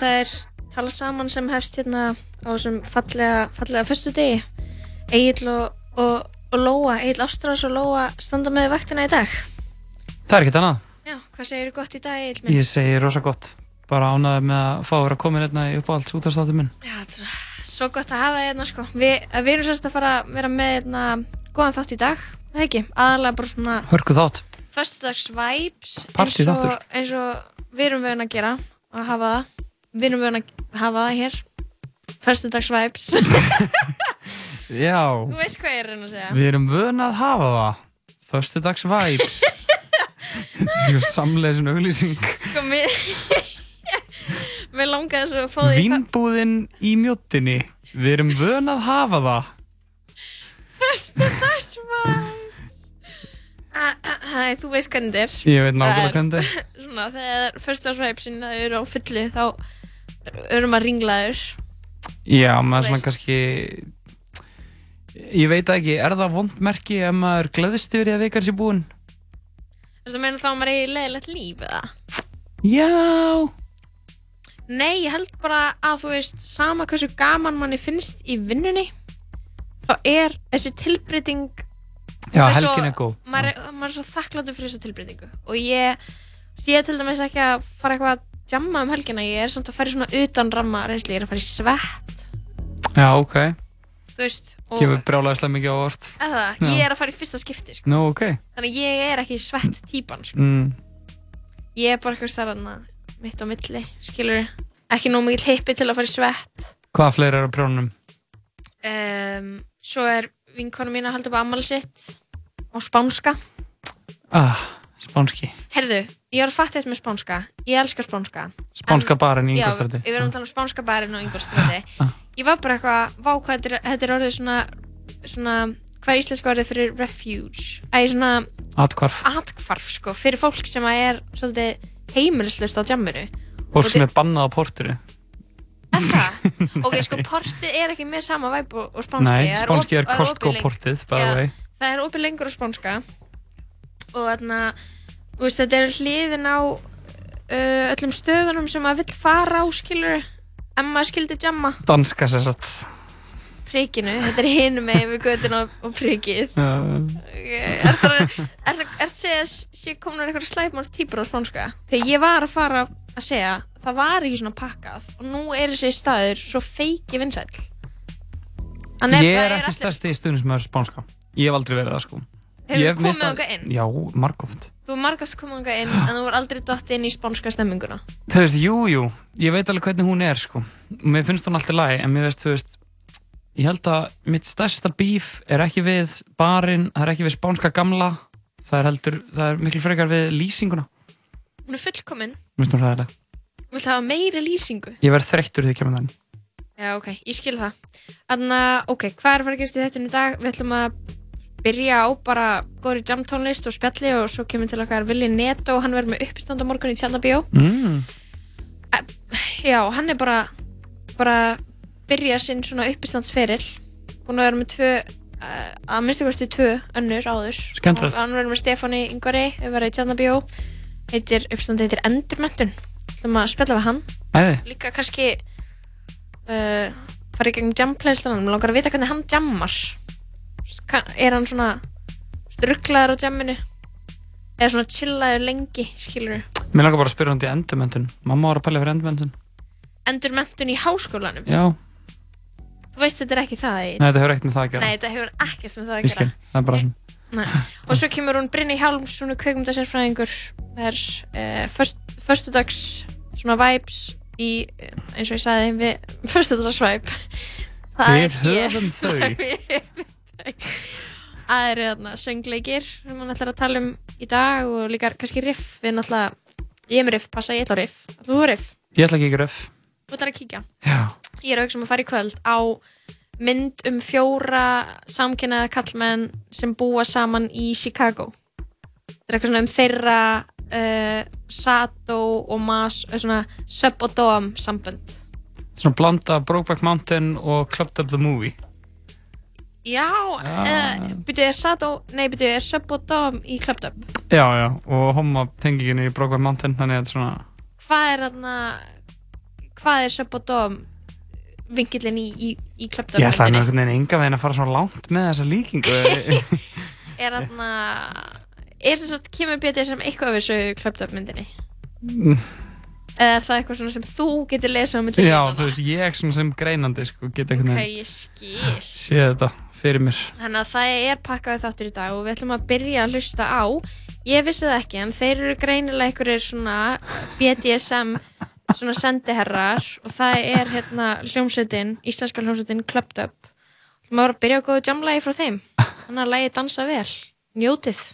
það er tala saman sem hefst hérna á þessum fallega, fallega fyrstu degi. Egil og, og, og Lóa, Egil Ástrás og Lóa standa með vaktina í dag. Það er ekkert annað. Já, hvað segir þú gott í dag, Egil minn? Ég segi rosa gott. Bara ánaði með að fá að vera komin hérna í uppáhalds útastáttum minn. Já, þetta er svo gott að hafa það hérna sko. Vi, við erum sérst að fara að vera með hérna góðan þátt í dag, það ekki? Aðalega bara svona Hörku þátt. förstudags vibes eins, og- eins og við erum vögin að gera að hafa það. Við erum vögin að hafa það hér. Förstudags vibes. Já, Þú veist hvað ég er að segja. við erum vön að hafa það. Föstudags vibes. Svo samleiðis auglýsing. Sko, mér... mér langaði svo að fá því Vínbúðin í mjóttinni. Við erum vön að hafa það. Æ, þú veist hvernig þetta er. Ég veit nákvæmlega er- hvernig þetta er. Svona, þegar förstudagsvæpsin eru á fullu þá erum að ringlaður. Já, maður svona kannski Ég veit ekki, er það vond merki ef maður gleðist yfir því að vikar sér búinn? Þú meina þá að maður eigi leiðilegt líf eða? Já Nei, ég held bara að þú veist, sama hversu gaman manni finnst í vinnunni, þá er þessi tilbreyting, Já, er helgin er góð maður er, maður er svo þakkláttur fyrir þessa tilbreytingu. Og ég, er til dæmis ekki að fara eitthvað að jamma um helgina, ég er samt að fara í svona utan ramma reynsli, ég er að fara í svett, Já, ok, þú veist, kemur brjálæðislega mikið á orð eða, ég er að fara í fyrsta skipti, sko. Nú, ok Þannig ég er ekki svett típan, sko. mm. Ég er bara eitthvað starfana mitt á milli, skilur ekki nóg mikið hippi til að fara í svett. Hvað fleiri er á prjónum? Um, svo er vinkona mín að halda upp ammali sitt á spánska. Ah, spánski Herðu, ég var þetta með spánska. Ég elska spánska. Spánska barinn í Já, Ingolstræti við verðum að tala um spánska barinn og Ingolstræti. Ah. Ég var bara eitthvað, vá hvað þetta er, er orðið svona, svona, hvað er íslenska orðið fyrir refuge? Æ, svona Atkvarf atkvarf, sko, fyrir fólk sem er svolítið heimilislust á jamminu. Fólk sem er bannað á porturu Er það? ok, sko, portið er ekki með sama væp og, og spánski. Nei, Það er er það Costco portið, by the Já, way Það er opið lengur á spánska og þarna, veist, þetta er hliðin á uh, öllum stöðunum sem maður vill fara á, skilur, en maður skildi jamma Danska sér satt prikinu, þetta er hinum með við götun og, og prikið. Er það að segja að sé komnar eitthvað slæpmál típur á spánska? Þegar ég var að fara að segja, það var ekki svona pakkað og nú er þessi staður svo feiki vinsæll. Hann Ég er ekki stærsti í stuðnismæður spánska Ég hef aldrei verið það sko Hefur Ég þú komið þangað inn? Já, margóft Þú margast komið ánga inn en þú voru aldrei dott inn í spánska stemminguna. Þú veist, jú, jú, ég veit alveg hvernig hún er sko Mér finnst hún alltaf læg En mér veist, þú veist Ég held að mitt stærsta bíf er ekki við barinn, það er ekki við spánska gamla Það er heldur, það er miklu frekar við lýsinguna Hún er fullkomin. Mér finnst hún ræðileg Þú vilt hafa meiri lýsingu? Ég verð þreyttur því að kemur þann Já, ok, ég skil það. Þannig að, ok, hvað er að fara að gerast í þettunum í dag? Við ætlum að byrja á bara góðri jamtónlist og spjalli og svo kemur til okkar Vili Neto og hann verður með uppistand á morgun í Tjarnabíó. mm. Já, hann er bara, bara byrja sinn svona uppistandsferill. Búin að vera með tvö, uh, að minnstu kosti tvö önnur áður. Skemmtilegt. Og hann verður með Stefáni Ingvari, við verðum í Tjarnabíó. Heitir, uppstand heitir Endurmöntun. ætlum að spjalla við hann. Æði, líka kannski uh, fara í gegn jampleyslanum langar að vita hvernig hann jammar er hann svona strugglaður á jamminu? Eða svona chillaður lengi skilur mér langar bara að spyrja hún til endurmentun Mamma var að pæla fyrir endurmentun endur mentun í háskólanum? Já, þú veist þetta er ekki það Egill. nei, þetta hefur ekkert með það að gera. Nei þetta hefur ekkert með það að Ég gera. það er bara Nei. og svo kemur hún Brynni Hjálms svona kveikmyndasérfræðingur það er uh, först, förstudags svona vibes í, eh, eins og ég sagði við, förstudagsvæp það Við er hér höfum þau. það eru þarna söngleikir sem hann ætlar að tala um í dag og líka kannski riff. Við náttúrulega, ég er með riff, passa ég ætla á riff. Þú er riff, Ég ætla ekki ekki röf þú ætlar að kíkja. Já, ég er auðvitað um að fara í kvöld á mynd um fjóra samkynnaða kallmenn sem búa saman í Chicago. Þetta er eitthvað svona um þeirra uh, Sato og Mas uh, svona sub og dom sambönd. Svona blanda Brokeback Mountain og Clubbed Up the Movie já, uh, byrju er Sato nei byrju er sub og dom í Clubbed Up Já, já, og homma tengingin í Brokeback Mountain Þannig að þetta svona hvað er þarna hvað er sub og dom vingillin í, í, í Ég ætlaði klöptöfmyndinni einhvern veginn enga veginn að fara svona langt með þessa líkingu er hann er sem sagt kemur BDSM eitthvað af þessu klöptöfmyndinni Mm. eða er það eitthvað svona sem þú getur lesað á milli Já, þú veist, ég sem greinandi sko, get einhvern ok, ég skil. Sé þetta fyrir mér. Þannig að það er pakkaði þáttur í dag og við ætlum að byrja að hlusta á. Ég vissi það ekki, en þeir eru greinilega einhverjir svona BDSM svona sendiherrar og það er hérna hljómsveitin, íslenska hljómsveitin Clubbed Up. Þú maður að byrja á góðu jamlagi frá þeim. Þannig að lagi dansa vel, njótið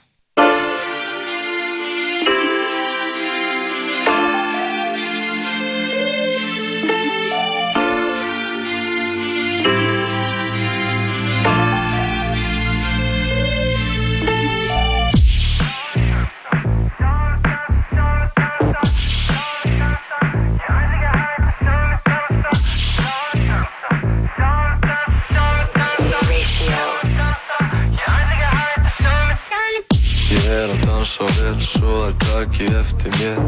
er að dansa vel, svo er taki eftir mér.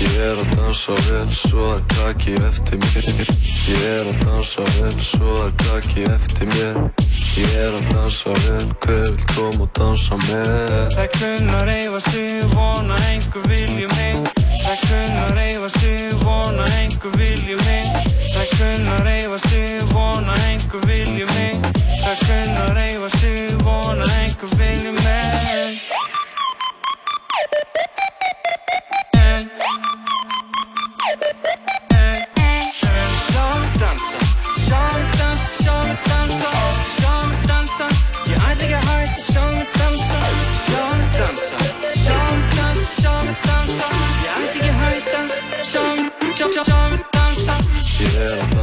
Ég er að dansa vel, svo er taki eftir mér. Ég er að dansa vel, svo er taki eftir mér. Ég er að dansa vel, hver vil koma og dansa með? Það kunna reyfa sig, vona einhver vilji mig. Það kunna reyfa sig, vona einhver vilji mig. Það kunna reyfa sig, vona einhver vilji mig. Það kunna reyfa sig, vona einhver vilji mig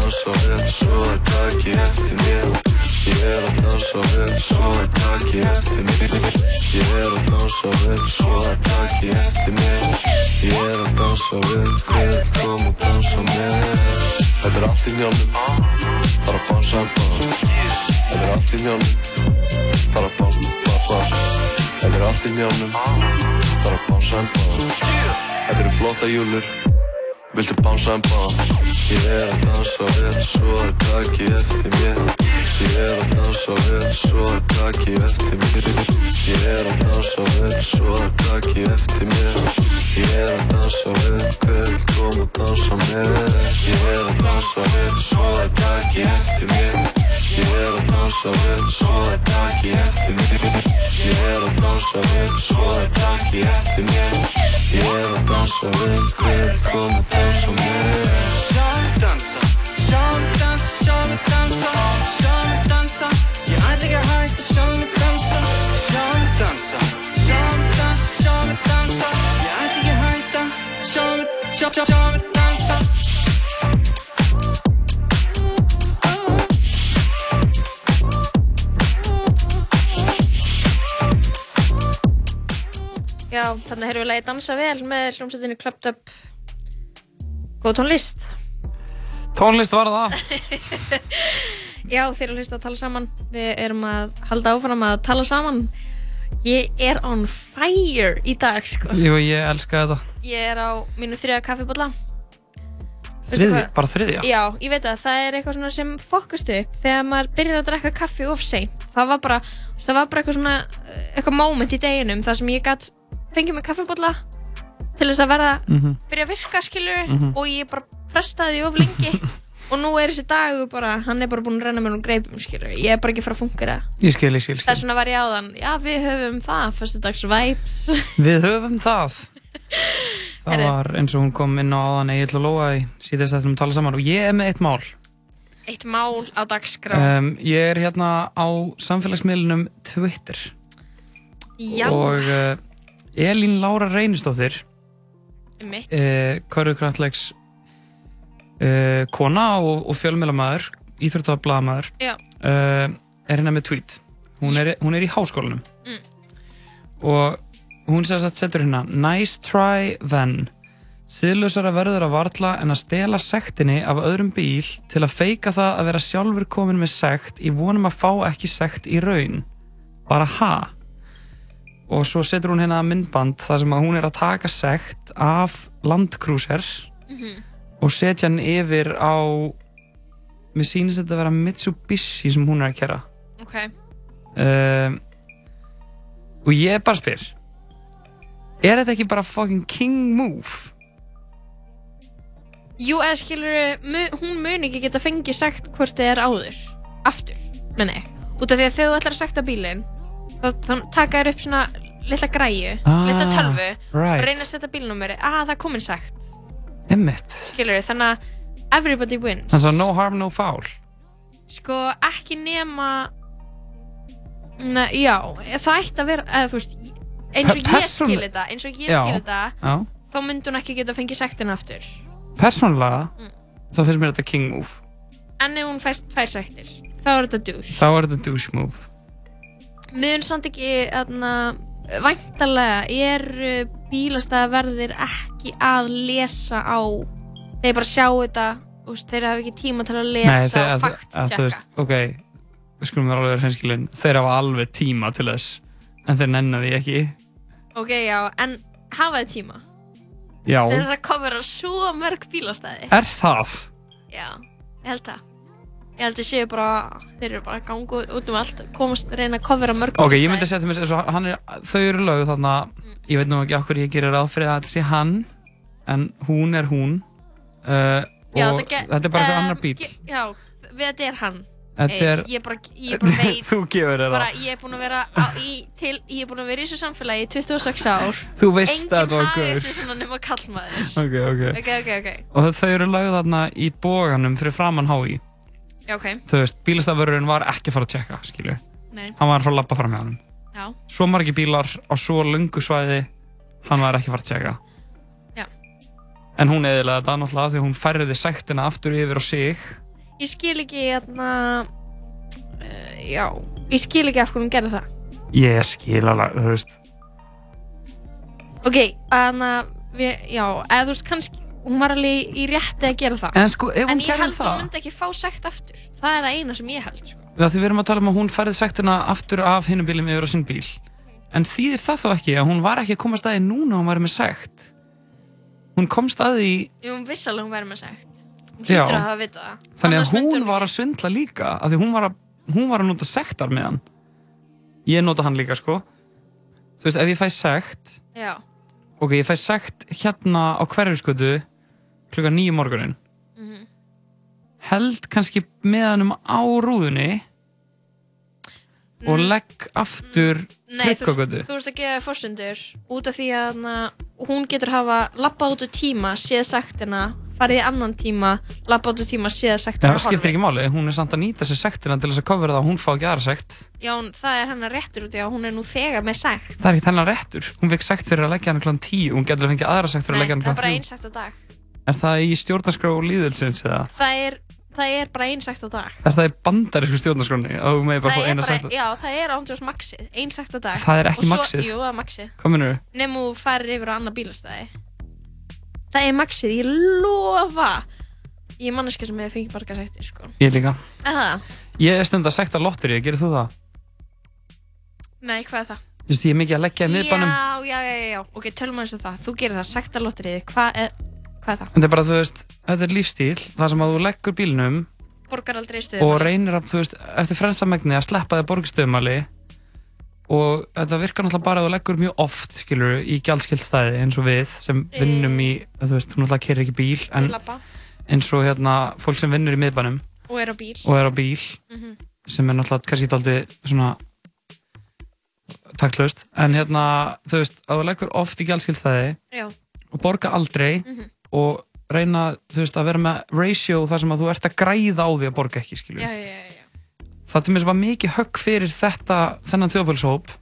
dansa vel, svo er taki eftir mér. Ég er að dansa vel, svo er taki eftir mér. Ég er að dansa vel, svo er taki eftir mér. Ég er að dansa vel, hver koma og dansa með Þetta er allt í njálnum, bara bansa en bara Þetta er allt í njálnum, bara bansa en bara Þetta er allt í njálnum, bara bansa en bara Þetta eru flotta júlur. Viltu bánsa en bá? Ég er að dansa vel, svo er taki eftir mér. Ég er að dansa vel, svo er taki eftir mér. Ég er að dansa vel, svo er taki eftir mér. Ég er að dansa vel, hver vil koma og dansa með? Ég er að dansa vel, svo er taki eftir mér. Ég er að dansa vel, svo er taki eftir mér. Ég er að dansa vel, svo er taki eftir mér Ég er að dansa vel, hver koma og dansa með. Sjáum dansa, sjáum dansa, sjáum dansa, sjáum dansa. Ég ætla ekki að hætta, sjáum dansa, sjáum dansa, sjáum dansa, sjáum dansa. Ég ætla ekki að hætta, sjáum, sjáum, sjáum Já, þannig erum við lagi dansa vel með hljómsveitinni Clubbed Up. Góð tónlist. Tónlist var það. Já, þeir eru að hlusta að tala saman. Við erum að halda áfram að tala saman. Ég er on fire í dag sko. Jú, ég elska þetta. Ég er á mínu þriða kaffibólla Þriði, bara þriðja? Já, ég veit að það er eitthvað svona sem fokast upp þegar maður byrjar að drekka kaffi of seint. Það var bara, það var bara eitthvað svona eh, eitthvað moment í deginum þar sem ég gætt fengið mig kaffibólla til þess að verða, Mhm. byrja að virka skilur Mhm. og ég bara prestaði of lengi. Og nú er þessi dagur bara hann er bara búin að renna mér um greipum skilur ég er bara ekki að fara að skil, það. Skil svona var ég áðan, já við höfum það fyrstudags vibes. Við höfum það. Það Herri. var eins og hún kom inn á aðan Egil og Lóa í síðast eftir um tala saman og ég er með eitt mál. Eitt mál á dagskrá. Um, Ég er hérna á samfélagsmiðlunum Twitter. Já, og uh, Elín Lára Reynistóttir mitt uh, Körðukrantlegs uh, kona og, og fjölmjölamæður íþjóðtablaðamæður Já. uh, er hérna með tweet hún er, hún er í háskólanum Mm. og hún setur hérna nice try then Siðlausara verður að varla en að stela sektinni af öðrum bíl til að feika það að vera sjálfur komin með sekt í vonum að fá ekki sekt í raun. Bara ha? Og svo setur hún hérna myndband þar sem að hún er að taka sekt af landkrúser Mhm. og setja hann yfir á mér sýnist þetta að vera Mitsubishi sem hún er að kera ok, um, og ég bara spyr er þetta ekki bara fucking king move? Jú, eða skilur hún mun ekki geta fengið sagt hvort þið er áður aftur, menn ég. Út af því að þegar þú ætlar að sakta bílinn þá, taka þér upp svona litla græju, Ah, litla tölvu right. og reyna að setja bílnúmeri, að það er komin sagt skilur þannig að everybody wins þannig að no harm no foul sko ekki nema Nei, já, það ætti að vera eða veist, eins og Per- ég skil þetta eins og ég Já. skil þetta Já. þá myndi hún ekki geta fengið sektina aftur persónulega Mm. þá finnst mér þetta king move en ef hún fæst tvær sektir þá er þetta douche þá er þetta douche move mun samt ekki aðna, væntalega er bílastæðaverðir ekki að lesa á þeir bara sjá þetta veist, þeir hafa ekki tíma til að lesa þeir- og að- fakt að þú tjekka veist, ok við skulum vera alveg hreinskilin þeir hafa alveg tíma til þess en þeir nenna því ekki. Ok, já, en hafa þið tíma? Já, þeir eru að kofera svo mörg bílastæði. Er það? Já, ég held það Ég held að séu bara, þeir eru bara ganga út um allt komast reyna að covera mörg ok, ég myndi að mér eins og hann er, þau eru lög þannig að ég veit nú ekki okkur ég gerir ráð fyrir að þetta sé hann en hún er hún. Uh, Já, og ge- þetta er bara um, annar bíl Já, þetta er hann. Þetta er- Ég bara, ég bara veit. Þú gefur þér bara, það ég er búin að vera á, í, til, ég er búin að vera í þessu samfélagi í 26 ár. Þú veist að þetta var Enginn hafði guður þessu svona nema kallmaður ok, ok. Ok, ok, ok. Og þau eru lögð þarna í bóganum fyrir framann hái Já, ok, þú veist, bílastafurinn var ekki að fara að tjekka skilju, hann var að fara að labba fram með hann já. Svo margi bílar á svo lungu svæði hann var ekki að fara að tjekka Já. en hún eðilega þetta náttúrulega því hún færði sektina aftur yfir á sig. Ég skil ekki, hérna uh, Já, ég skil ekki af hvernig hún gerði það. Ég skil alveg, þú veist. Ok, þannig að já, eða þú veist kannski, hún var alveg í rétti að gera það. en sko, En hún ég held að hún myndi ekki fá sekt aftur. Það er það eina sem ég held, sko. það því við erum að tala um að hún færði sektina aftur af hinnum bílum yfir á sinn bíl en þýðir það þá ekki að hún var ekki að koma staði núna hún var með sekt hún komst að því Jú, hún að hún verið með sekt. Hún Já. hlýtur að hafa vitað það. þannig að myndi hún var að svindla líka af því hún var að, hún var að nota sektar með hann ég nota hann líka sko þú veist ef ég fæ sekt Já, ok ég fæ sekt hérna á hverjuskötu klukka nýju morgunin. Mhm. held kannski með hannum á rúðunni og legg aftur Mm. nei, tryggagötu veist, þú veist að gefa fórsundur út af því að na, hún getur hafa lappað út úr tíma, séð sektina, farið í annan tíma, lappað út úr tíma, séð sektina það skiptir ekki máli, hún er samt að nýta sér sektina til þess að kofra það og hún fá ekki aðra sekt. Já, það er hennar réttur út í að hún er nú þegar með sekt. það er ekki hennar réttur, hún fekk sekt fyrir að leggja hann kláðan tíu, hún getur fengið aðra sekt fyrir að Nei, leggja hann það er kláðan bara þrjú. einn sekt á dag. Er það í stjórnarskrá líðelsins eða Það er, það er bara einn sekt á dag. er það í bandarísku sekt já, það er ándjós maxið, einn sekt á dag. Það er ekki maxið? Jú, það er maxið. hvað minnur þú? Nefnum þú farir yfir á annar bílastæði. Það er maxið, ég lofa. Ég er manneska sem hefur fengið marga sektir, sko. ég líka Eða, ég er stund að sekta lotterí, gerir þú það? nei, hvað er það? Þú veist, ég er mikið að leggja í miðbænum Já, já, já, já, ok, tölum aðeins um það. Þú gerir það, sektarlotterið, hvað er, hvað er það? Þetta er bara, þú veist, þetta er lífstíl þar sem að þú leggur bílnum Borgar aldrei í og reynir að, þú veist, eftir fremsta megni að sleppa þig borgstöðumali og þetta virkar náttúrulega bara að þú leggur mjög oft, skilur, í gjaldskilt stæði eins og við sem vinnum í, þú veist, þú náttúrulega kerir ekki bíl en eins og hérna, fólk sem vinnur í miðbænum og er á bíl. og er á bíl Mhm. sem er náttúrulega kannski aldrei svona taktlaust, en hérna, þú veist, að þú leggur oft í gjaldskilt stæði Já, og borga aldrei Mhm. Og reyna veist, að vera með ratio þar sem að þú ert að græða á því að borga ekki já, já, já, það til mér var mikið högg fyrir þetta þennan þjóðfélagshóp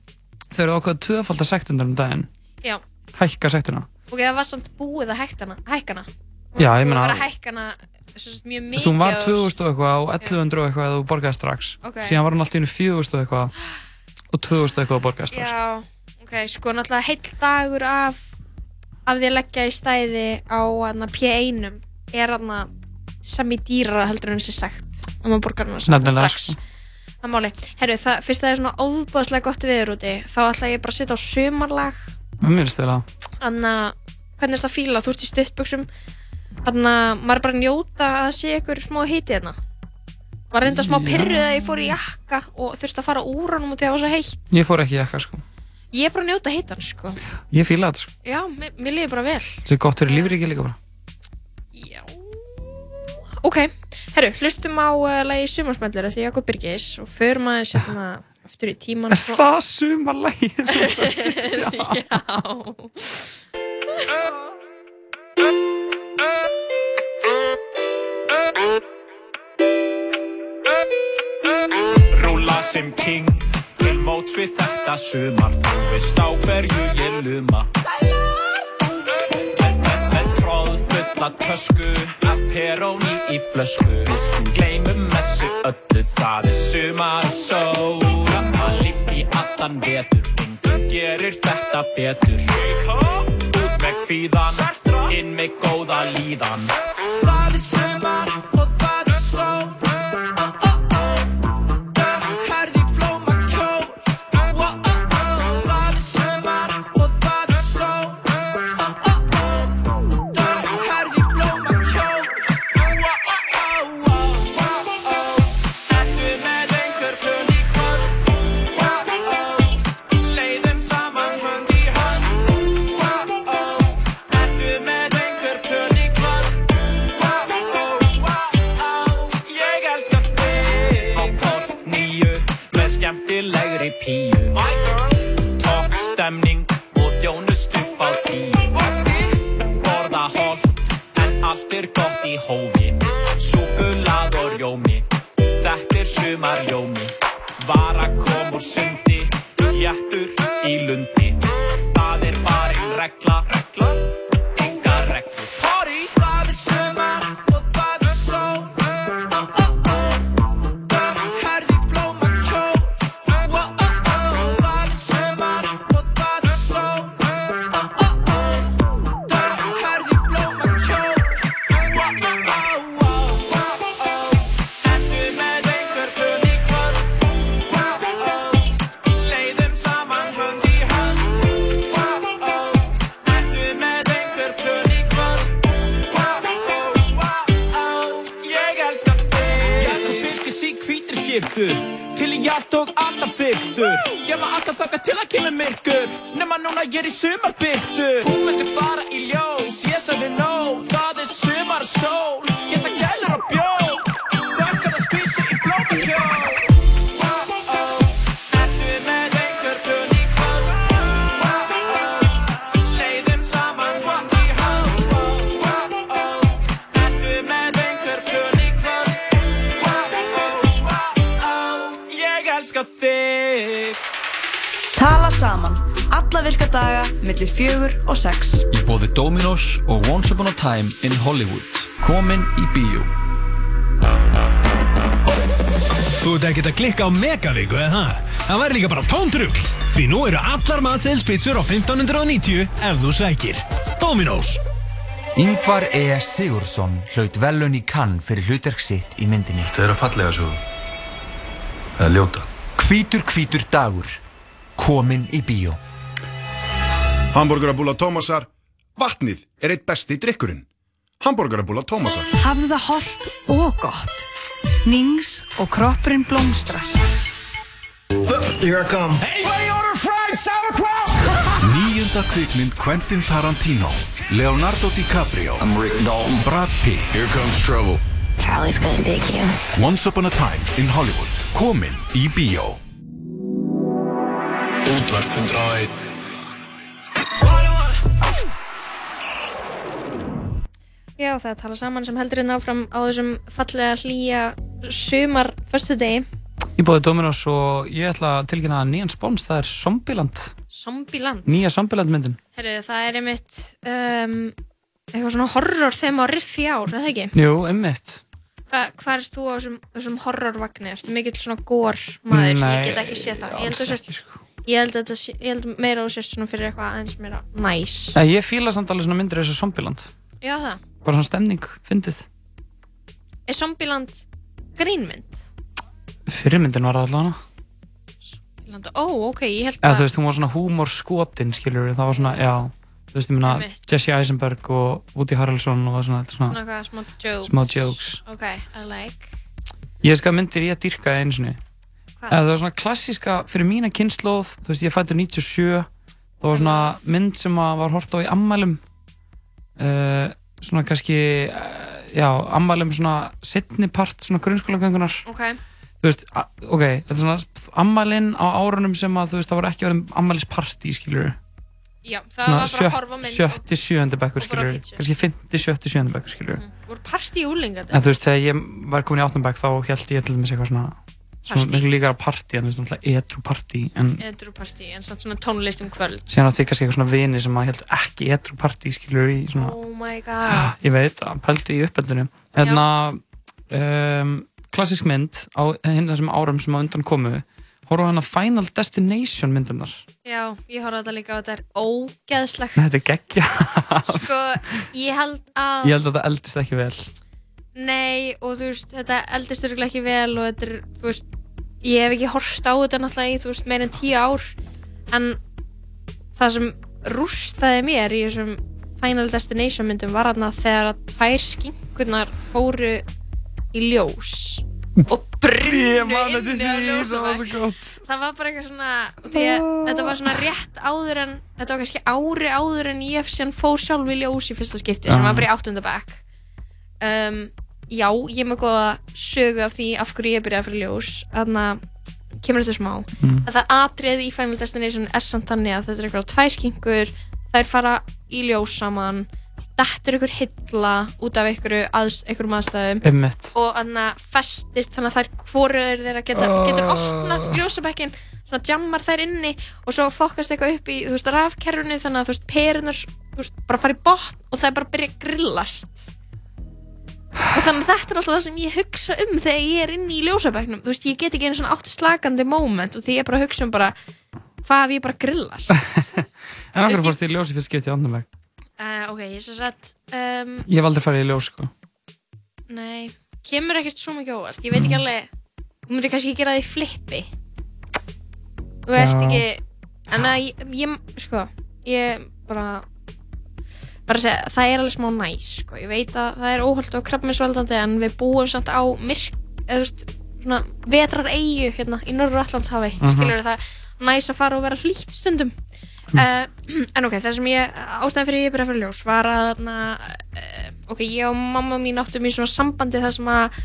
þau eru ákveða tvöfaldar sektundar um daginn. Já, hækka sektina. Ok, það var samt búið að hækkana. Já, ég meina- mjög mikið. hún var og- 2000 og eitthvað og 1100 og eitthvað að þú borgaði strax. Ok. síðan var hún alltaf innu 4000 og eitthvað og 2000 og eitthvað að borgaði strax. Já, ok, sko náttúrulega heill dagur af, af því að leggja í stæði á hana, P1 er sami dýrara heldur en þessi sagt að maður borgar hana strax. sko. Það máli. Herru, það, fyrst það er svona óbúðslega gott viður úti, þá ætla ég bara að setja á sumarlag. mér finnst vel að Þannig að, hvernig er það að fíla? Þú ert í stuttbuxum, Þannig að maður bara njóta að sé ykkur smá hiti hérna. Var reynda smá pyrruð að ég fór í jakka og þurfti að fara úr því að það var svo heitt. Ég fór ekki í jakka sko. Ég er bara að njóta hitan, sko. Ég fíla þetta sko. Já, mér, mér líður bara vel. Þetta er gott fyrir lífriki líka bara. Ok, herru, hlustum á uh, lagi Sumarsmellur eftir Jakob Birgis og förum aðeins hérna aftur í tíman. Er það sumarlægið sem þú ert að setja? Já. Rúla sem king Til móts við þetta sumar. Þú veist á hverju ég luma. Með tróð fulla tösku Af peróni í flösku. Gleimum þessu öllu Það er sumar og sól. Að líft í allan vetur Engum gerir þetta betur. Út með kvíðan Inn með góða líðan. Það er sumar Sumarjómi Vara kom úr sundi Jættur í lundi. Það er bara einn regla Regla Allt og alltaf fyrstur. Gema alltaf þakka til að kemur myrkur Nefna núna ég er í sumarbyrtu. Hún vildi fara í ljós Ég sagði no. Það er sumar Alla virka daga, millir fjögur og sex. Í bóði Dominos og Once Upon a Time in Hollywood. Komin í bíó. Þú ert ekkert að klikka á megavíku, eða það? Það væri líka bara tómtrugl. Því nú eru allar matseðilspizzur á 1590 ef þú sækir. Dominos. Yngvar E. Sigursson hlaut velun í kann fyrir hlutverk sitt í myndinni. Það er að fallega svo. Það er ljóta. Hvítur hvítur dagur. Komin í bíó. Hamburgerabúla Tómasar. Vatnið er eitt besti drikkurinn. Hamburgerabúla Tómasar. Hafðu það holdt og gott. Nings og kroppurinn blómstrar. Here I come. Anybody order fried sauerkraut? Níunda kvikmynd Quentin Tarantino Leonardo DiCaprio I'm Rick Dalton. Brad Pitt Here comes trouble. Charlie's gonna dig you. Once Upon a Time in Hollywood Komin í bíó Útvarp 101. Já, það er að tala saman sem heldur hérna áfram á þessum fallega hlýja sumar föstudegi. Ég bóði Dominos og ég ætla að tilkynna nýjan spóns, það er Zombieland. Zombieland. Nýja Zombieland myndin. Herru, það er einmitt um, eitthvað svona horror þeim á riff í ár, er það ekki? Jú, einmitt. Hva, hvað erst þú á þessum, þessum horrorvagnir? Erstu mikill svona gór maður? Nei, ég get ekki séð það. Ég held, að ekki, sko. ég held, þetta sé- ég held meira sést svona fyrir eitthvað aðeins meira næs. Nei, ég fíla samt alveg svona myndir eins og Zombieland. Já, það. Bara svona stemning, fyndið. Er Zombieland grínmynd? Fyrirmyndin var það allavega. Zombieland- Ó, ok, ég held Eða þú bara... veist, hún var svona húmor skotin, skilur það var svona, já, þú veist, ég meina Einmitt. Jesse Eisenberg og Woody Harrelson og svona, þetta Svona svona eitthvað smá jokes. smá jokes. Ok, I like. Ég skal myndir ég að dyrka einu sinni Hvað? Eða það var svona klassíska fyrir mína kynnslóð þú veist, ég fættur 97 það var svona mynd sem að var hort á í ammælum uh, svona kannski uh, já, ammælum svona setni part svona grunnskólagöngunar. Ok. þú veist, ok, þetta er svona ammælin á árunum sem að þú veist, það voru ekki verið ammælispartí, skilur Já, það var bara að horfa mynd sjötti, sjöndi bekkur, skilur kannski fymti, sjötti, sjöndi bekkur, skilur voru partí í úlinga en þú veist, þegar ég var komin í áttunum bekk þá held ég til dæmis eitthvað svona svona líka partí, en veist, náttúrulega edru partí en Edru partí, en samt svona tónlist um kvöld. síðan átti ég kannski eitthvað svona vini sem að held ekki edru partí, skilur í svona Oh my god. Ég veit, að pældi í en að um, klassisk mynd á hinn þessum árum sem á undan komu. Horfa hann að Final Destination myndunar Já, ég horfði á þetta líka og þetta er ógeðslegt. Þetta er geggja Sko, ég held að ég held að það eldist ekki vel. Nei, og þú veist, þetta eldist örgulega ekki vel og þetta er, þú veist ég hef ekki hort á þetta náttúrulega í, þú veist, meir en tíu ár. En það sem rústaði mér í þessum Final Destination myndum var þarna þegar að tvær skinkurnar fóru í ljós. Og Ég brunnu inni á því, það það var bara eitthvað svona því að þetta var svona rétt áður en þetta var kannski ári áður en ég fór sjálf í ljós í fyrsta skipti sem Já. var bara í áttundabæk um, já, ég er með góða sögu af því af hverju ég byrjaði að fyrir ljós þannig að kemur þetta smá Mm. að það atrið í Final Destination er samt þannig að þetta er eitthvað tvær skingur þær fara í ljós saman dettur ykkur hilla út af ykkurum aðstæðum Einmitt. og þannig að festist þannig að þær hvorur þeirra geta, Oh. getur opnað ljósabekkin svona jammar þær inni og svo fokkast eitthvað upp í þú veist rafkerfinu þannig að þú veist perunar þú veist bara fara í botn og það er bara að byrja að grillast og þannig að þetta er alltaf það sem ég hugsa um þegar ég er inni í ljósabekknum þú veist ég get ekki einu svona átt slakandi moment og því ég bara hugsa um bara hvað ef ég bara grillast? En Veist, ég- fórst í ljós í fyrst skipti í áttunum bekk uh, ok, ég svo satt um, ég hef aldrei farið í ljós sko. Nei, kemur ekkert svo mikið óvart. Ég veit ekki alveg Þú myndir kannski ekki gera það í flippi. Þú veist Já. ekki En að ég, ég, sko Ég bara bara að segja, það er alveg smá næs sko. ég veit að það er óholt og krabbminsvaldandi en við búum samt á myrk eða þú veist, svona vetrar eigu hérna í Norður Allandshafi uh Mhm. skilur það næs að fara og vera hlýtt stundum uh, en ok, það sem ég ástæðan fyrir ég byrja fyrir ljós var að na, uh, ok, ég og mamma mín áttum í svona sambandi þar sem að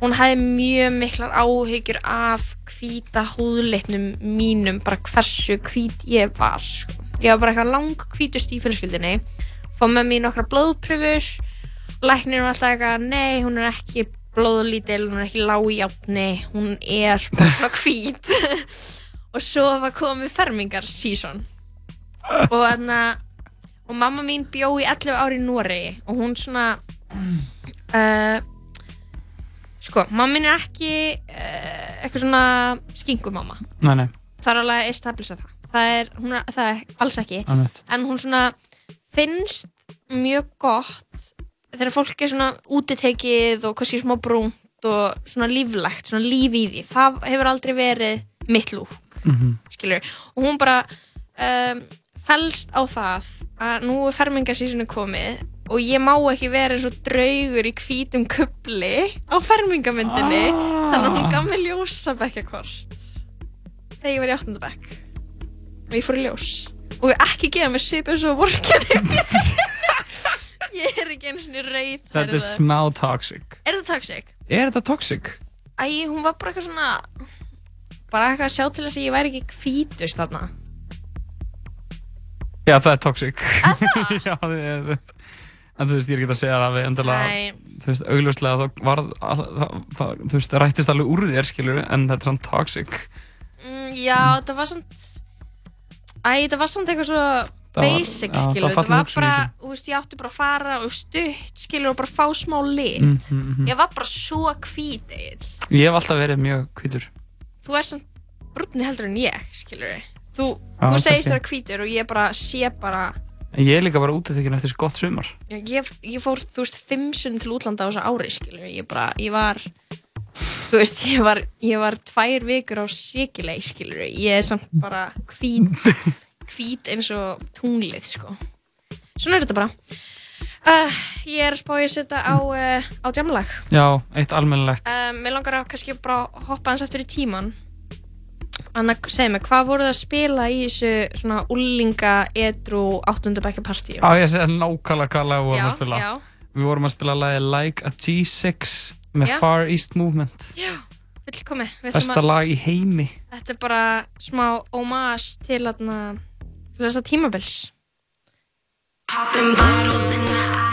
hún hefði mjög miklar áhyggjur af hvíta húðlitnum mínum, bara hversu hvít ég var sko. ég var bara eitthvað lang hvítust í fjölskyldinni fór með mér nokkra blóðpröfur læknir var alltaf eitthvað nei, hún er ekki blóðlítil, hún er ekki lág í játni hún er svona hvít. Og svo var komið fermingar season og þannig að og mamma mín bjó í 11 ári í Noregi og hún svona uh, sko, mamma mín er ekki uh, eitthvað svona skingumamma nei, nei, það er alveg að establisa það. Það er, hún er, það er alls ekki. Einmitt. en hún svona finnst mjög gott þegar fólk er svona útitekið og kannski smá brúnt og svona líflegt, svona líf í því. Það hefur aldrei verið mitt lúk Mhm. skilur, og hún bara um, fælst á það að nú er fermingarsísonu komið og ég má ekki vera eins og draugur í hvítum kubli á fermingamyndinni Ah. þannig að hún gaf mér ljósabekjakort þegar ég var í áttundabekk og ég fór í ljós og ekki gefa mér svipið svo vorkenni. Ég er ekki eins og reyð þetta er smá toxic. Er það toxic? er þetta toxic? Æ, hún var bara eitthvað svona bara eitthvað að sjá til þess að ég væri ekki hvítust þarna. Já, það er toxic. Já, það er en þú veist, ég er ekki að segja það við endilega. Nei. þú veist, augljóslega þá var það, það, það, þú veist, það rættist alveg úr þér skilur en þetta er svona toxic. Mm, Já, það var samt Æ, það var samt eitthvað svo Það var- basic, já, það skilur var Þetta bara, þú veist, ég átti bara að fara og stutt, skilur, og bara fá smá lit. Mm, mm, mm. Ég var bara svo hvít, Egill. ég hef alltaf verið mjög hvítur. Þú er samt brúnni heldur en ég, skilur Þú, Já, þú segist þér hvítur og ég bara sé bara ég er líka bara útitekinn eftir gott sumar. Já, ég, ég fór, þú veist, fimm sunn til útlanda á þessu ári, skilur Ég bara, ég var Þú veist, ég var, ég var tvær vikur á Sikilei, skilur Ég er samt bara hvít Hvít eins og tunglið, sko svona er þetta bara uh, ég er að spá ég að setja á, uh, á jamlag Já, eitt almennilegt. uh, mér langar að kannski bara hoppa hans eftir í tíman Anna, segð mér, hvað voruð að spila í þessu svona úlinga edru áttundabækja partíu? Á ég segja nákvæmlega hvað lag vorum Já, að spila. já. Við vorum að spila lagi Like a G6 með Já. Far East Movement. Já, ætlum Besta lag í heimi. Þetta er bara smá ómas til, þess að tímabils Popping bottles in the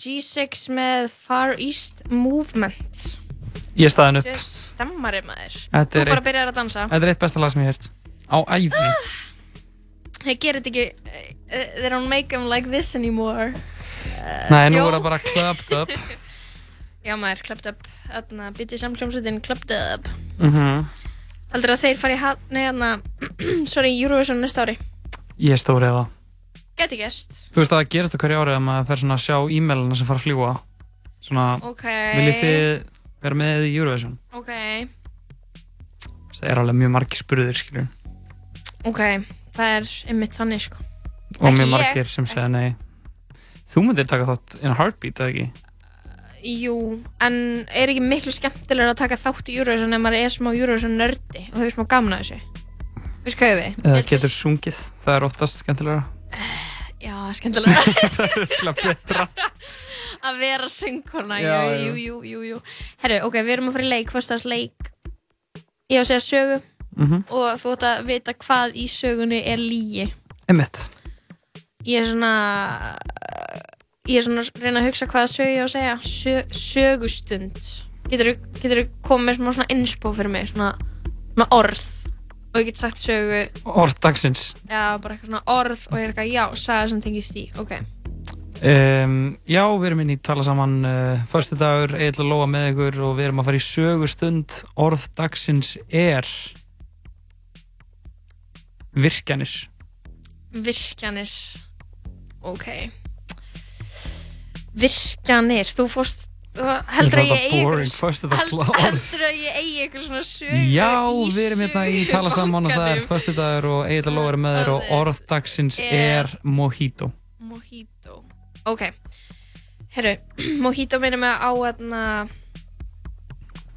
G6 með Far East Movement Ég er staðin upp. Stemmari maður Þú bara byrjar að dansa Þetta er eitt besta lag sem ég hef hert. Á æfni. Þeir gerir þetta ekki uh, They don't make them like this anymore uh, Nei, nú er það bara clubbed up. Já maður, clubbed up Þarna, býtti samkljómsveitin clubbed up Mhm. Heldur að þeir fari í Eurovision næsta ári Ég er stórið það. Gæti gæst Þú veist að það gerist á hverju árið að maður fer svona að sjá e-mailina sem fara að fljúa. Svona, Ok. viljið þið vera með í Eurovision? Ok, Það er alveg mjög margir spurðir, skilur. ok Það er einmitt þannig sko Og Ekki mjög ég. margir sem segja nei. Þú myndir taka þátt in a heartbeat, eða ekki? Jú, en er ekki miklu skemmtilega að taka þátt í Eurovision ef maður er smá Eurovision nördi og hefur smá gaman að þessu Veistu hvað við? Eða getur sungið, það er oftast skemmtilega. Já, skemmtilega. það er eitthvað betra. að vera söngkona, Já, jú, já. jú, jú, jú, jú. Herru, ok, við erum að fara í leik, fyrstast leik. Ég á að segja sögu Mhm. og þú ætti að vita hvað í sögunni er lígi. Emmett. Ég er svona, ég er svona að reyna að hugsa hvaða sögu ég á að segja. Sö, sögustund. Getur þú komið með smá svona innspó fyrir mig, svona, svona orð. Og ég get sagt sögu, Orð dagsins. já, bara eitthvað svona orð og ég er eitthvað, já, saga sem tengist í, ok. Um, já, við erum inn í tala saman uh, Föstu dagur, eitthvað lóa með ykkur og við erum að fara í sögustund. Orð dagsins er Virkjanir. Virkjanir. Ok. Virkjanir, þú fórst heldur að ég eigi heldur að ég eigi eitthvað svona sögu Já, við erum hérna í tala saman og það er föstu dagur og lóa er með þér og orð dagsins er mojito. Mojito. Ok. Herru, Mojito minnum mig á aðna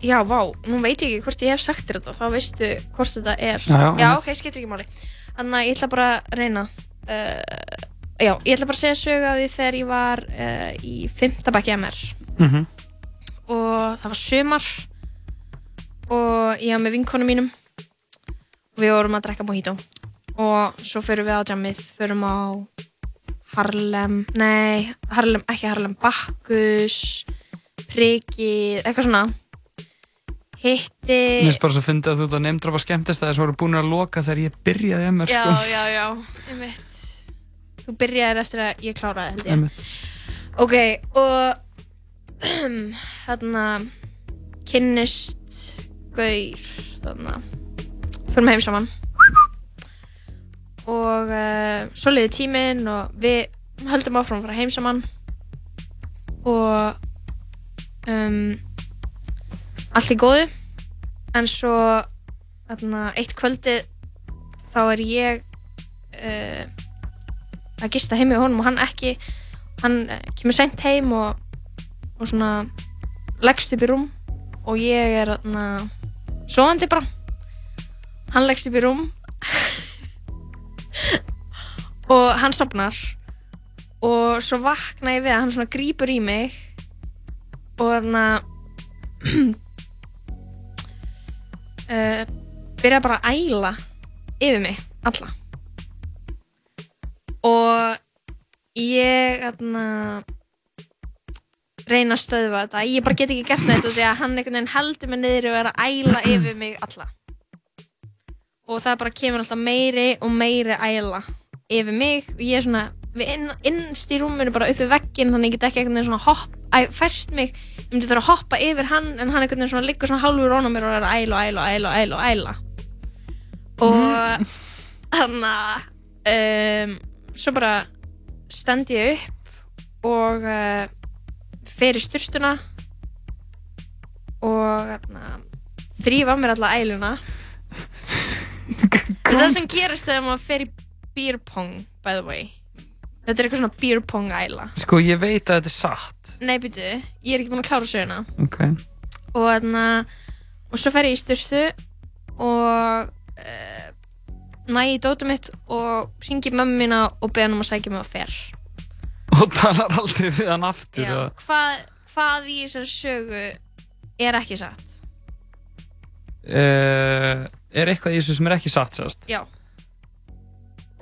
Já, vá, nú veit ég ekki hvort ég hef sagt þér þetta þá veistu hvort þetta er. Já, já, ok, skiptir ekki máli. Þannig að ég ætla bara að reyna uh, Já, ég ætla bara að segja sögu af því þegar ég var uh, í 5. bekki MR Mhm. og það var sumar. Og ég var með vinkonu mínum. Og við vorum að drekka mojito. Og svo förum við á jammið. Förum á Harlem nei, Harlem, ekki Harlem Bakkus Priki, eitthvað svona. Hitti. Mér finnst bara svo fyndið að þú ert að nefndrafa skemmtist að þess voru búin að loka þegar ég byrjaði emmer já, sko. já, já, einmitt. Þú byrjaðir eftir að ég kláraði held ég. Ok, og þarna kynnist gaur þarna. Fyrir heim saman. Og uh, svo liði tíminn og við höldum áfram að fara heim saman. Og um, allt í góðu. En svo þarna, eitt kvöldi þá er ég uh, að gista heim í honum og hann ekki. Hann uh, kemur sent heim og, og svona leggst upp í rúm og ég er þarna sofandi bara. Hann leggst upp í rúm og hann sopnar og svo vakna ég við að hann svona grípur í mig og þarna uh, byrja bara að æla yfir mig alla. Og ég þarna reyna að stöðva þetta. Ég bara get ekki gert þetta því að hann einhvern veginn heldur mig niður og er að æla yfir mig alla. Og það bara kemur alltaf meiri og meiri æla yfir mig. Og ég er svona inn, innst í rúminu bara uppi veggin þannig ég get ekki einhvern veginn svona hopp æ, fært mig, ég myndi þurfa að hoppa yfir hann en hann einhvern veginn svona liggur svona hálfur ón á mér og er að æla og æla og æla og æla og hann að um, svo bara stend ég upp og uh, fer í styrstuna og þrýfa mér alla æluna. Þetta er það sem gerist þegar maður fer í beer pong by the way þetta er eitthvað svona beer pong æla. Sko, ég veit að þetta er satt. Nei byrju, ég er ekki búin að klára söguna. Ok. Og þarna og svo fer ég í styrstu og uh, næ í dótið mitt og ringi mömmu mína og beða hann um að sækja mig á fer Og talar aldrei við hann aftur Já, hvað, hvað í þessari sögu er ekki satt? uh, Er eitthvað í þessu sem er ekki satt sérst? Já,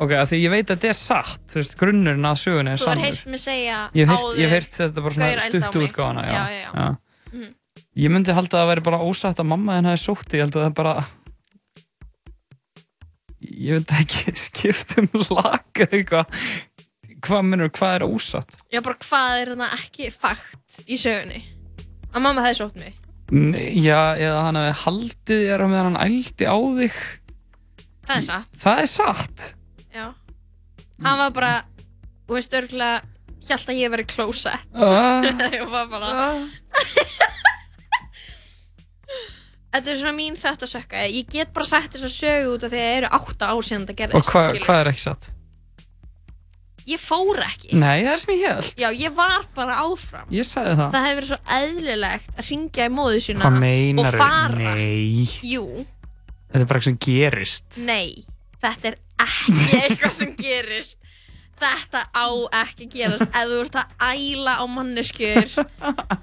Ok, af því ég veit að þetta er satt Þú veist, grunnurinn að sögunni er þú har sannur heyrt mig segja Ég hef heyrt, áður, ég hef heyrt þetta bara gaur svona ældi á stuttu mig. útgáðana já, Já, já, já. Mhm. Ég myndi halda að það væri bara ósatt að mamma þinn hafi sótt Ég held að það bara Ég veit ekki skipt um lag eða eitthvað Hvað minnur, hvað er ósatt? Já, bara hvað er þarna ekki fakt í sögunni? Að mamma hefði sótt mig. Nei, Já, eða hann hafi haldið þér á meðan hann ældi á þig Það er satt. Það er satt Já. Hann var bara, þú veist, örgulega, hjælt að ég veri closet. Ah. ég var bara... Þetta er svona mín þetta sökka. Ég get bara sagt þess að sögu út af því að það eru átta ár síðan þetta gerðist. Og hvað, hvað er ekki satt? Ég fór ekki. Nei, það er sem ég held Já, ég var bara áfram. Ég sagði það Það hefur verið svo eðlilegt að ringja í móðu sína Hvað og meinar fara. Nei Jú, Þetta er bara eitthvað sem gerist nei. þetta er ekki eitthvað sem gerist þetta á ekki að gerast ef þú ert að æla á manneskjur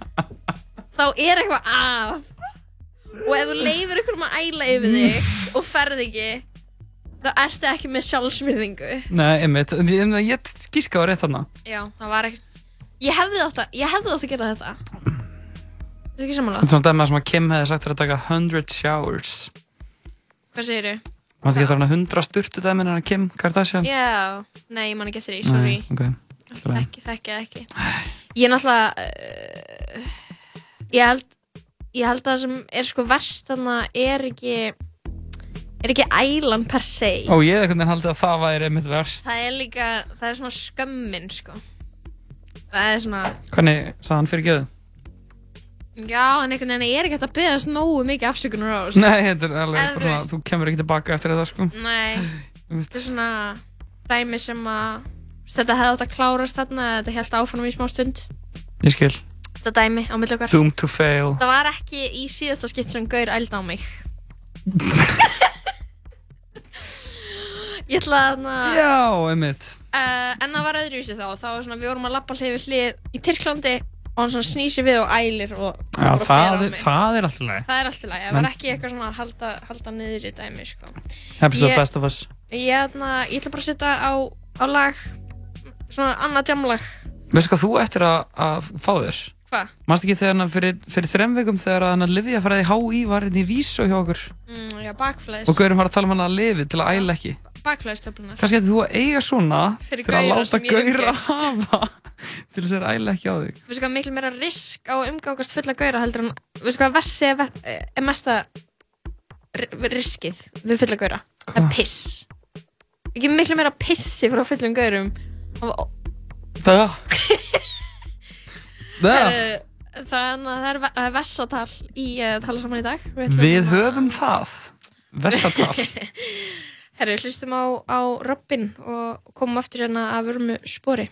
þá er eitthvað að og ef þú leifir ykkur um að æla yfir þig og ferð ekki þá ertu ekki með sjálfsmyrðingu Nei, einmitt, en ég, en ég gíska á rétt þarna. Já, það var ekkert ég hefði átt að, ég hefði átt að gera þetta. Þetta er ekki Þetta samanlega er svona dæmi sem að Kim hefði sagt fyrir að taka 100 showers. Hvað segirðu? Mannstu ekki eftir hana 100 sturtu dæmin hana Kim Kardashian? Já, nei, ég man ekki eftir því, sorry. Nei, ok Þekki, þekki, ekki. Ég er náttúrulega uh, ég, held, ég held að það sem er sko verst þannig er ekki er ekki ælan per se? Ó, ég hef einhvern veginn haldið að það væri einmitt verst. Það er líka, það er svona skömmin sko. Það er svona Hvernig sagði hann fyrir geðu? Já, en einhvern veginn ég er ekki hægt að byggast nógu mikið afsökunar á sko. Nei, þetta er alveg bara svona, þú kemur ekki tilbaka eftir þetta sko. Nei, þetta er svona dæmi sem að þetta hefði átt að klárast þarna þetta held áfram í smá stund. Ég skil. Þetta dæmi á fail. Það var ekki í síðasta skipt sem Gaur ældi á mig Ég ætla að uh, Já, einmitt. En það var öðruvísi þá. Það var svona, við vorum að lappa hlið við hlið í Tyrklandi og hann svona snýsi við og ælir og Já, það, er, það er alltaf leið Það er alltaf læg, það Men- var ekki eitthvað svona að halda, halda niður í dæmi sko. Happens the Ég- best of us. Ég, ætla, ég ætla bara að setja á, á lag Svona annað jamlag Veistu hvað þú ættir að, að fá þér? Hvað? Manst ekki þegar hann fyrir, fyrir þrem vikum þegar hann að livja fræði HÍ var hérna í vísu hjá okkur? Mm, Já, bakflæðis. Og Gaurin var að tala um hann að lifi til að æla ekki Bakflæðistöflunar Kannski ættir þú að eiga svona Fyrir að gaura láta umgengst. hafa til þess að þeir æla ekki á þig. Veistu hvað miklu meira risk á að umgangast fulla gauðra heldur en Veistu hvað vessi er, ver- er mesta ri- riskið við fulla gauðra? Það er piss. Ekki miklu meira pissi frá fullum gauðrum Það Það Þannig að það er, ve- það er vessatal í uh, tala saman í dag. Við, Við höfum það. Vestatal Herru, hlustum á, á Robin og komum aftur hérna að vörmu spori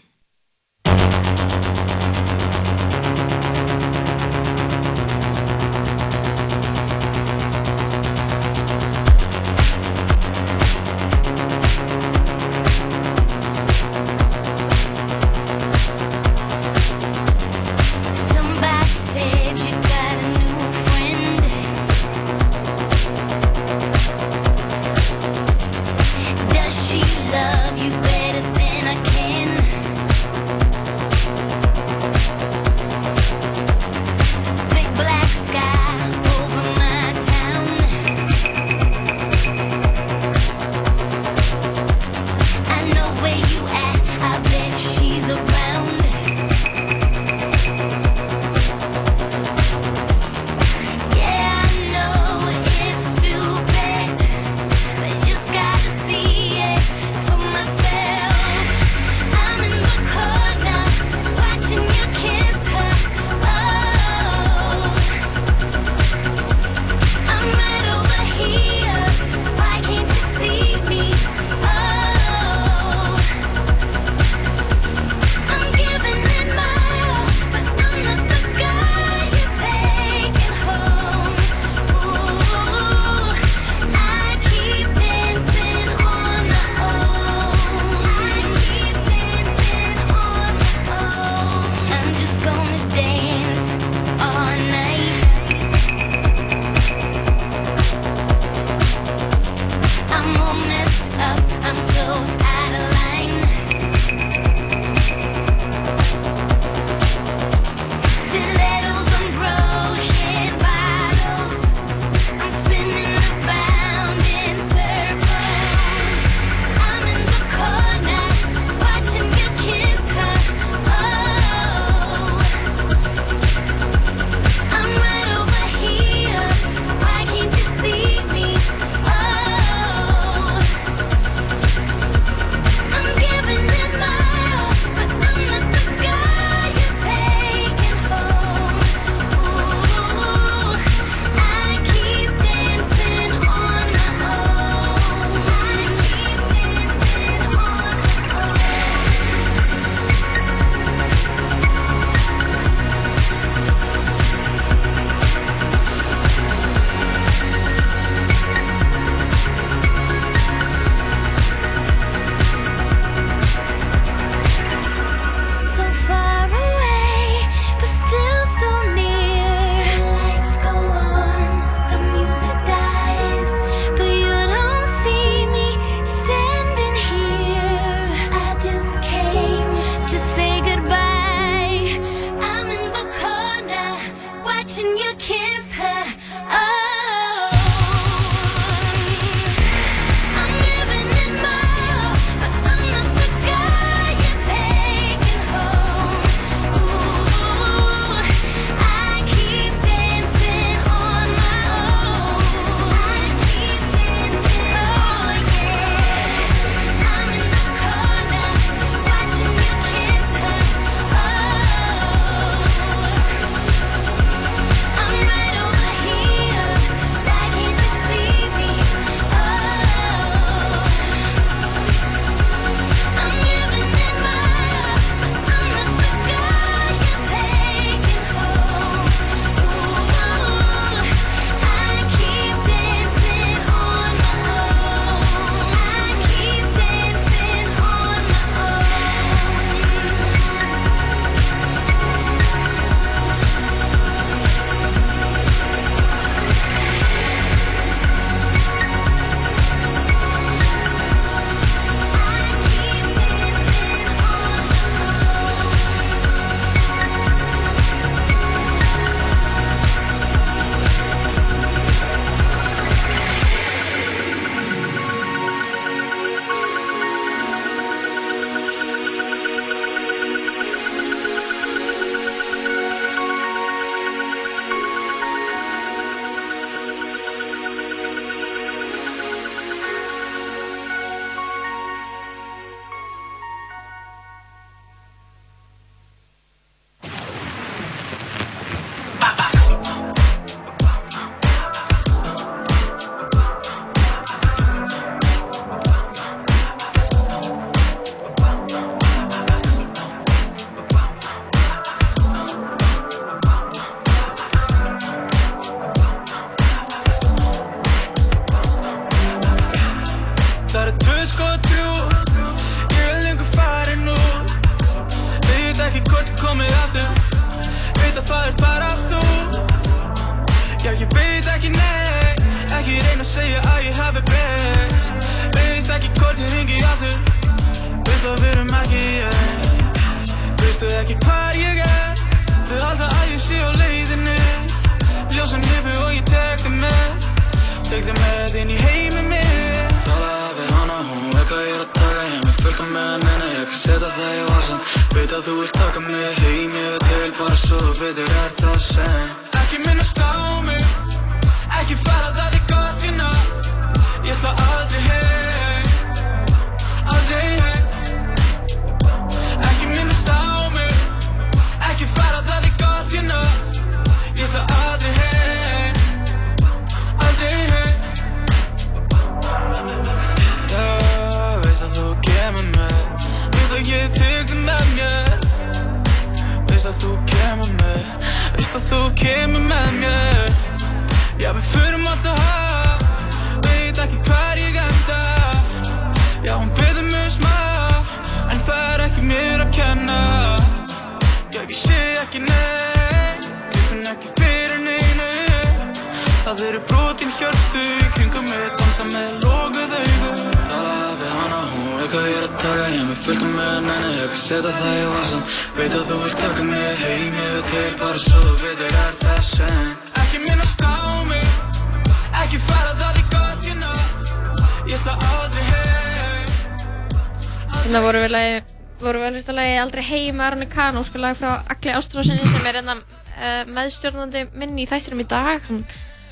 Arne Kahn, ósku lag frá Agli Ástrásinni sem er enna uh, meðstjórnandi minn í þættinum í dag. Hann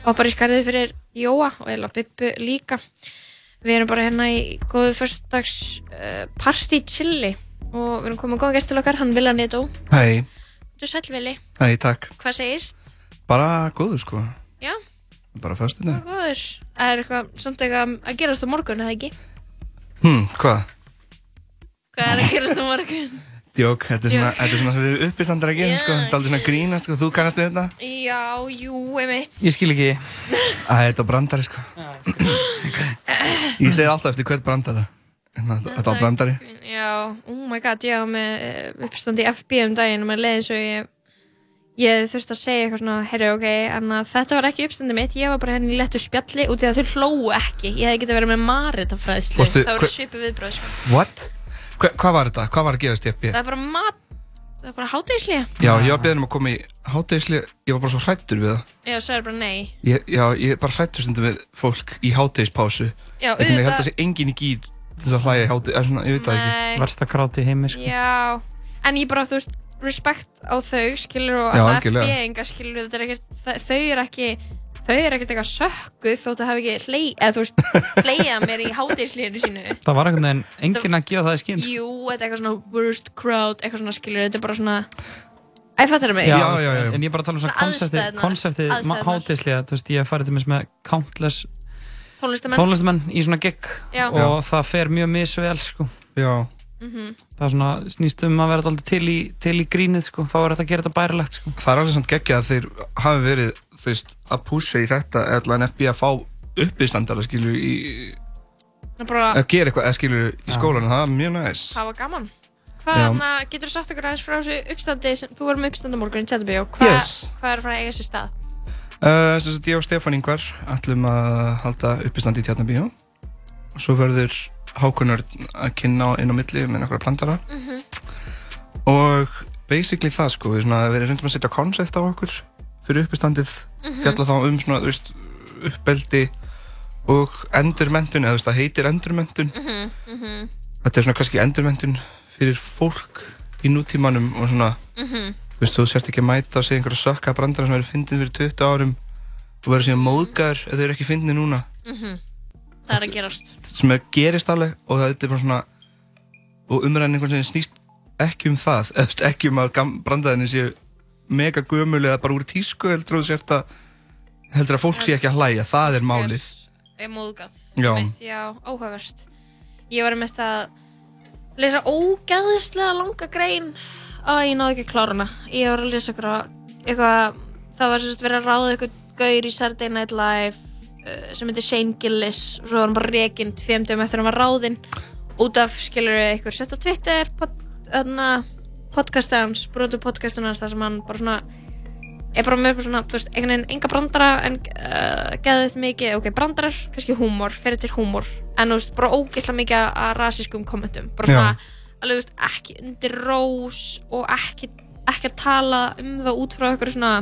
var bara í skarðið fyrir Jóa og eða Bibbu líka. Við erum bara hérna í góðu fyrstags uh, party chilli og við erum komið góða gæst til okkar, hann Vila Netto. Hei, Þú sæl Vili, hei, takk. hvað segist? Bara góður sko, Já, bara föstu dag. góður. Það er eitthvað, samt eitthvað að gerast á morgun, eða ekki? Hmm, hvað? Hvað er að gerast á morgun? Djók, þetta er svona, er svona sem við uppistandar að gera, Já. sko. Þetta er aldrei svona grínast, sko, þú kannast við þetta. Já, jú, einmitt. Ég skil ekki. Æ, þetta er brandari, sko. Ég segi alltaf eftir hvert brandara. Hérna, Þetta var brandari. Já, oh my god, ég var með eh, uppstandi í FB um daginn og með leiði svo ég ég þurfti að segja eitthvað svona herri ok, en að þetta var ekki uppstandi mitt ég var bara henni í lettu spjalli út í að þau hlóu ekki ég hefði getið verið með maritafræðslu Fórstu- það voru Hva, hvað var þetta? Hvað var að gerast í FB? það er bara mat það er bara hátegislega Já, ég var beðin um að koma í hátegisli, ég var bara svo hrættur við það. já, svo er bara nei Ég, já, ég er bara hrættur stundum við fólk í hátegispásu. Já, veginn, Ég held auðvitað- að það sé engin í gýr til þess að hlæja í hátegi, eða svona, ég veit það ekki. Nei. Versta kráti í heimi, sko. já, en ég bara, þú veist respekt á þau, skilur og alla algjörlega. FB-inga, skilur þetta er ekkert, þau þau eru ekki þau eru ekkert eitthvað sökkuð þótt að hafa ekki hlei, eða veist, hleyjað mér í hátegislíðinu sínu Það var einhvern veginn enginn að gefa það í skinn. Jú, þetta er eitthvað svona worst crowd, eitthvað svona skilur, þetta er bara svona Æ, fattar það mig? Já, já, já, En ég er bara að tala um svona konseptið Aðstæðurnar. hátíðslega, þú veist, ég hef farið til mér með countless Tónlistamenn. tónlistamenn í svona gig Já. og það fer mjög misvel, sko. Já. Mhm. Það er svona, snýst um að vera alltaf til í, til í grínið, sko, þá er þetta að gera þetta bærilegt, sko. Það er alveg samt geggja að þeir hafi verið, veist, að púsa í þetta eða en FB að fá uppistandara, skilur, í, Það er bara, að gera eitthvað, skilur, í Já. skólanum, það er mjög næs. það var gaman. Hvað, getur þú sagt okkur aðeins frá þessu uppstandi sem, þú voru með uppstandi á morgun í Tjætabíu Hvað Yes. hvað er að eiga sér stað? Uh, sem sagt, ég og Stefán Ingvar ætlum að halda uppistandi í Tjarnabíó og svo verður Hákunar að kynna inn á milli með nokkra plantara Mhm. og basically það sko, við verðum reyndum að setja koncept á okkur fyrir uppistandið Mhm. fjalla þá um svona, veist, uppeldi og endurmentun, eða það heitir endurmentun Mhm, mhm, þetta er svona kannski endurmentun fyrir fólk í nútímanum og svona mhm. þú veist, þú sért ekki að mæta og segja einhverja sökka brandara sem eru fyndin fyrir 20 árum og verður síðan móðgæður ef þau eru ekki fyndin núna mhm. Það er að gerast. Sem er gerist alveg og það er bara svona og umræðin snýst ekki um það. Eða ekki um að brandarinni séu mega gömul eða bara úr tísku heldur að heldur að fólk sé ekki að hlæja, það er málið. Er Já, áhugavert. Ég var einmitt að lesa ógæðislega langa grein. Að ég náði ekki að klára hana. Ég var að lesa eitthvað, eitthvað það var sérst verið að ráða eitthvað gaur í Saturday Night Live sem heitir Shane Gillis. Og svo var hann bara rekinn tveim dögum eftir að hann var ráðinn út af, skilur við, eitthvað sett á Twitter pod, öðna, podcastið hans, brotu podcastið hans þar sem hann bara svona er bara með svona, þú veist, einhvern veginn enga brandara en uh, geðið mikið, ok, brandarar, kannski húmor, fyrir til húmor. En þú veist, bara ógeðslega mikið að rasískum kommentum, bara Já. svona alveg, þú veist, ekki undir rós og ekki, ekki að tala um það út frá eitthvað svona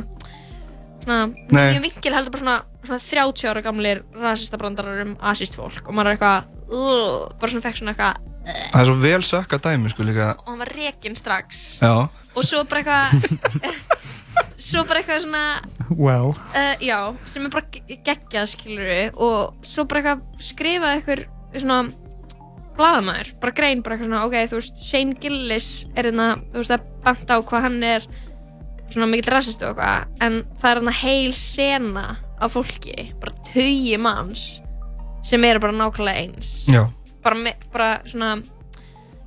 svona, Nei. nýjum vinkil heldur bara svona, svona 30 ára gamlir rasista brandarar um asíst fólk og maður er eitthvað, uh, bara svona fekk svona eitthvað Það er svo vel sökka dæmi sko líka. Og hann var rekinn strax. Já. Og svo bara eitthvað svo bara eitthvað svona Well. uh, já, sem er bara ge- geggjað skilur og svo bara eitthvað skrifaði eitthvað svona blaðamæður, bara grein, bara eitthvað svona ok, þú veist, Shane Gillis er hérna þú veist, að banta á hvað hann er svona mikill rassistu og eitthvað en það er hérna heil sena af fólki, bara tugi manns sem eru bara nákvæmlega eins. Já. Bara, me, bara svona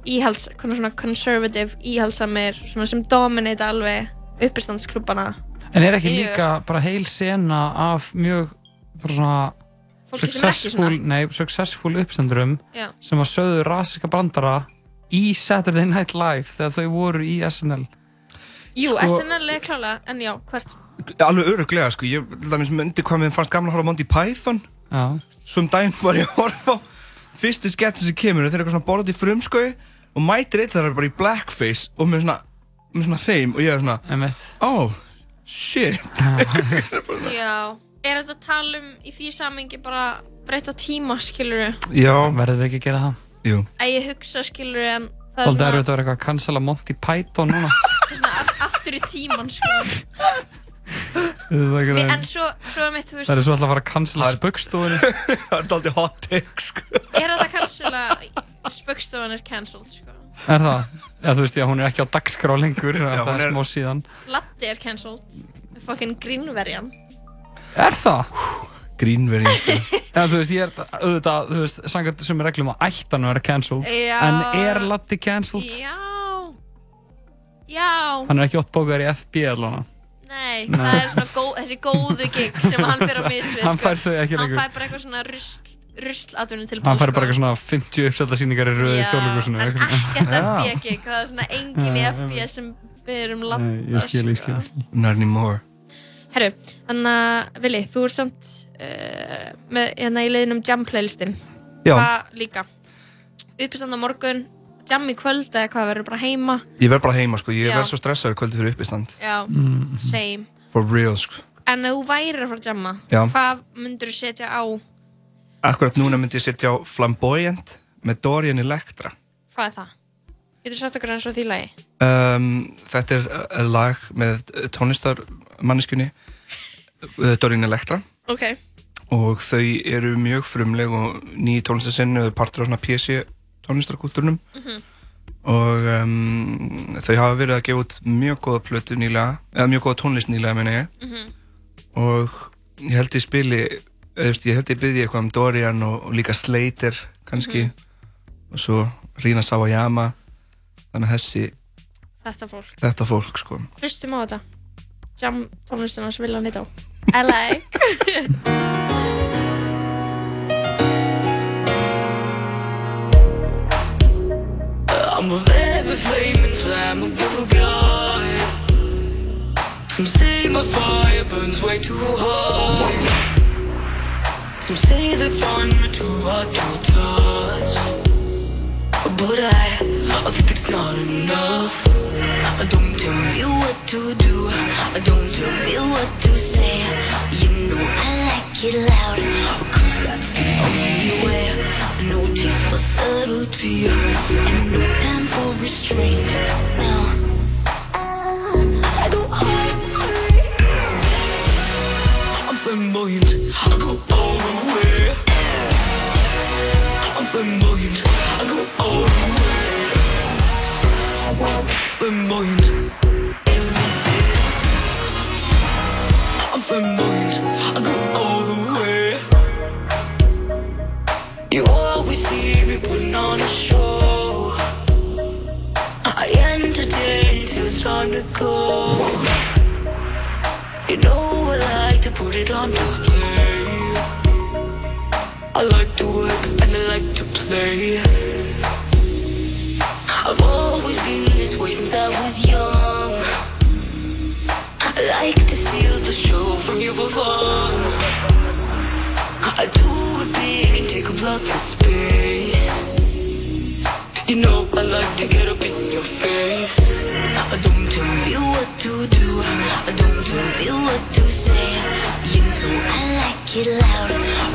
íhalds, svona conservative íhaldsamir, svona sem dominate alveg uppistandsklubbana En er ekki Ég- líka bara heil sena af mjög svona successful, svona. nei, successful uppstendurum Já. sem að sögðu rasiska brandara í Saturday Night Live þegar þau voru í SNL Jú, Sko- SNL er klálega, en já, hvert Alveg öruglega sko. Ég til dæmis myndi hvað mér fannst gamla að horfa á Monty Python. Já. Svo um daginn var ég að horfa á Fyrsti sketsi sem kemur Þeir eru eitthvað svona borðið í frumskau Og mætir eitt þeirra bara í blackface Og með svona Með svona hreim Og ég er svona Emmett Oh Shit. Já, er þetta að tala um í því samengi bara breyta tíma, skilur Já. Verðum við ekki að gera það? Jú. Að ég hugsa, skilur en það er Alltaf svona, er þetta að vera eitthvað að cancela Monty Python núna aftur í tíman, sko. Það er Vi- En svo, svo mitt, þú veist Það er svo alltaf að fara að cancela spöggstofunni Það er aldrei hot take sko. Er þetta cancela, spöggstofan er cancelled, sko. Er það? Já, þú veist, já, hún er ekki á dagskrá lengur Það hún er er- smá síðan. Latti er cancelled. Fucking grínverjan. Er það? Grínverjum Já, þú veist, ég er auðvitað, þú veist, sangat sem er reglum að ættan að vera cancelled. Já. En er Latti cancelled? Já Já Hann er ekki ótt bókar í FB allavega Nei, Nei. það er svona góð, þessi góðu gig sem hann fyrir á misvið Hann sko. fær þau ekki Hann lengur. fær bara eitthvað svona rusl, rusl atvinnum tilbúð Hann fær bara eitthvað svona 50 uppsetta síningar í röðu í Já, en ekkert FB gig, það er svona engin í FB sem byrjum latta Nei, ég skil, ég skil Not anymore Herru, þannig að Vili, þú ert samt uh, með hérna í leiðinum jam playlistin Já. Hvað líka? Uppistand á morgun, jam í kvöld eða hvað verður bara heima? Ég verð bara heima sko. Ég verð svo stressaður kvöldi fyrir uppistand. Já, Mm. same. For real sko. En ef þú værir að fara að jamma, Já. hvað myndur þú setja á, Akkurat núna myndi ég setja á Flamboyant Með Dorian Electra. Hvað er það? Getur sagt okkur eins og því lagi? um, Þetta er uh, lag með tónlistarmanniskunni uh, Dorian Electra. Ok, og þau eru mjög frumleg og ný tónlistarsinn partur af svona PC tónlistarkúlturnum Mhm. og um, þau hafa verið að gefa út mjög góða plötu nýlega eða mjög góða tónlist nýlega meina ég. Mhm. og ég held ég spili eða, ég held ég byggði eitthvað um Dorian og, og líka Slater kannski. Mhm. og svo Rina Sawayama. Þannig að þessi þetta fólk. Þetta fólk sko. Hlustum á þetta. Jam tónlistina sem vilja nýta á. LA I'm a very flaming, flammable guy. Some say my fire burns way too hard. Some say they find me too hard to touch. But I, I think it's not enough. Don't tell me what to do. Don't tell me what to say. You know I like it loud. Cause that's the only way. No taste for subtlety. And no time for restraint. Now, I go all the way. I'm flamboyant. I go all the way. I'm flamboyant. I go all the way. Flamboyant. I'm flamboyant. I go all the way. You You know I like to put it on display. I like to work and I like to play. I've always been this way since I was young. I like to steal the show from you for fun. I do it big and take up lots of space. You know I like to get up in your face. Don't tell me what to do. Don't tell me what to say. You know I like it loud.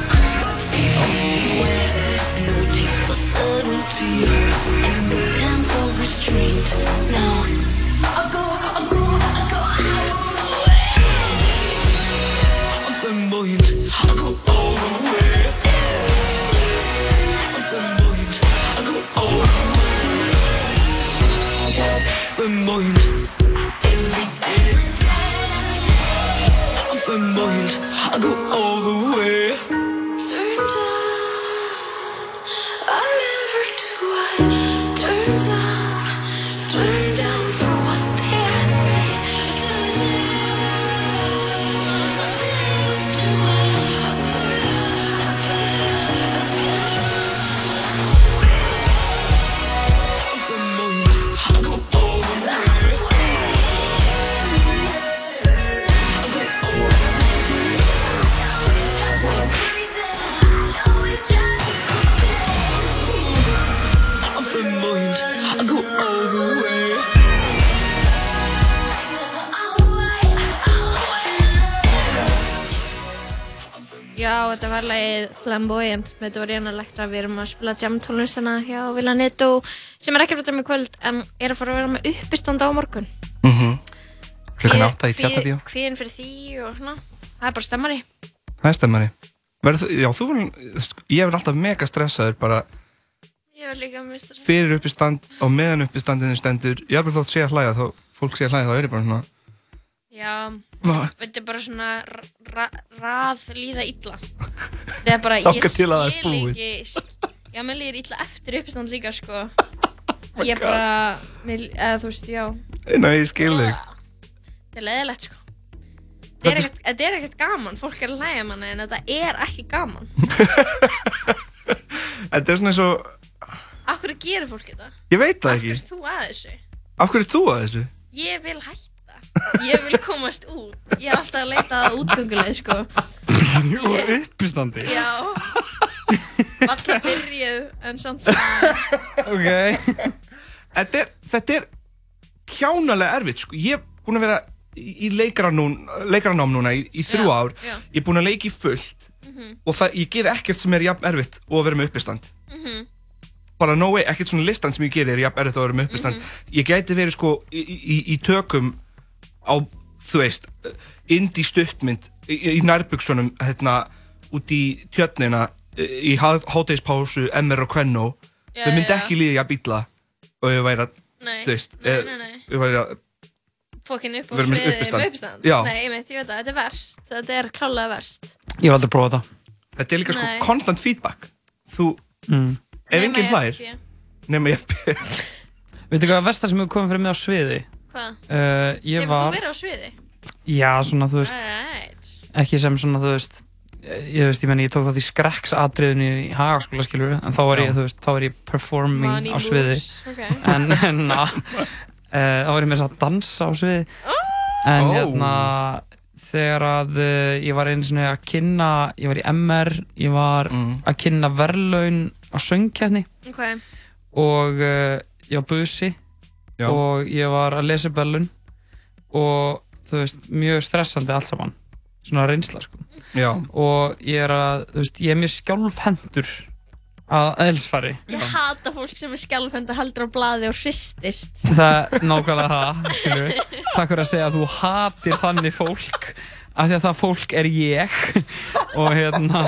Þetta var lagið Flamboyant með Dorian Electra. Við erum að spila jam tónlistana hjá Vila Netto sem er ekki fyrir mig kvöld en er að fara að vera með uppistanda á morgun. Mhm. Klukkan átta í Tjarnabíó. Kvíðin fyrir því og svona. Það er bara stemmari. Það er stemmari. Verður, þú- já, þú verður, ég verður alltaf mega stressaður bara Ég var líka mista það. fyrir uppistand og meðan uppistandinu stendur, ég verður þótt sé að hlæja, þá fólk sé að hlæja, þá er ég bara svona, Já, þetta er bara svona ra ra rað líða illa. Þetta er bara, ég það er skil ekki, já, mér líður illa eftir uppistand líka, sko. Ég bara, mér, eða þú veist, já, nei, ég skil þig. þetta er leðilegt, sko. Þetta er ekkert- er gaman, fólk er hlæja manni en þetta er ekki gaman. Þetta er svona eins og, Af hverju gerir fólk þetta? ég veit það Af ekki, hverju ert þú að þessu? af hverju þú að þessu? Ég vil hætta. Ég vil komast út. Ég er alltaf að leita að útgönguleið, sko. Og uppistandi. Já. Valla byrjuð, en samt svona. Ok. Þetta er, þetta er kjánalega erfitt, sko, ég er búinn að vera í leikaranám núna í, í þrjú Já, ár, já. ég er búinn að leika í fullt Mhm. og það, ég ger ekkert sem er jafn erfitt og að vera með uppistand. Mhm. bara no way, ekkert svona listan sem ég gerir er jafn erfitt að vera með uppistand ég gæti verið sko í, í, í tökum á, þú veist indie stuttmynd í, í nærbuksunum hérna út í tjötnina í hátegispásu MR og Kvenno Já, þau myndi já. ekki líða jafn illa og ég væri að, Nei, þú veist eh, ég væri að Fokkin upp á Vera með sviði uppistand. Nei, ég veit, ég veit það, þetta er verst. Þetta er klálega verst. Ég hef aldrei prófað þetta. þetta er líka sko Nei. constant feedback þú, Mm. ef enginn FB. nema ég Veitu hvað versta sem hefur komið fyrir mig á sviði? Hvað? Uh, ég Hefur var... þú verið á sviði? Já, svona, þú veist, Alright. ekki sem svona, þú veist, ég, veist, ég meni, ég tók þátt í skrekksatriðinu í hagaskóla, skilur en þá var ég, þú veist, þá var ég performing Money á sviði. moves, ok. En, en, na, uh, þá var ég með þess að dansa á sviði. En, Oh. hérna, þegar að uh, ég var einu svona að kynna, ég var í MR, ég var Mm. að kynna verðlaun á söngkeppni Ok. og uh, ég var busi Já. og ég var að lesa bellun og þú veist, mjög stressandi allt saman svona reynsla sko Já. og ég er að, þú veist, ég er mjög skjálfhendur að eðlisfari Ég hata fólk sem er skjálfenda heldur á blaði og hristist. það er nákvæmlega það skilur við, takk fyrir að segja að þú hatir þannig fólk af því að það fólk er ég og hérna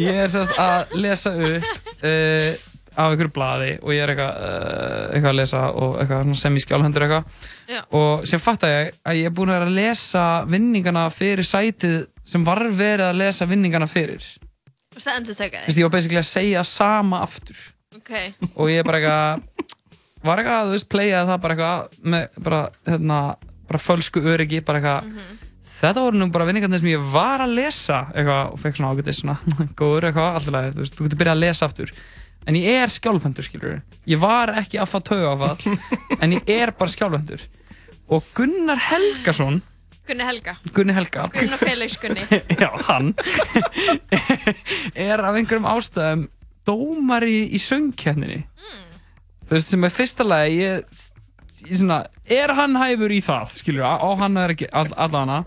ég er sérst að lesa upp uh, á einhverju blaði og ég er eitthvað uh, eitthvað að lesa og eitthvað svona semi-skjálfhendur Já. eitthvað. Og sem fatt að ég að ég er búin að vera að lesa vinningana fyrir sætið sem var verið að lesa vinningana fyrir. Þú veist það endur Þú veist, ég var basically að segja sama aftur. Ok. og ég bara eitthvað var eitthvað, þú veist, playaði það bara eitthvað með bara, hérna, bara fölsku öryggi, bara eitthvað. Þetta voru nú bara vinningarnir sem ég var að lesa eitthvað og fekk svona ágætið svona góður eitthvað, alltaf þú veist, þú getur byrjað að lesa aftur en ég er skjálfendur, skilur ég var ekki að fá tauga en ég er bara skjálfendur og Gunnar Helgason Gunni Helga. Gunni Helga. Gunnar Felix Gunni. Já, hann. Er af einhverjum ástæðum dómari í söngkenninni þú veist sem er fyrsta lagi ég, ég svona, er hann hæfur í það skilur, á á hann er ekki all, allana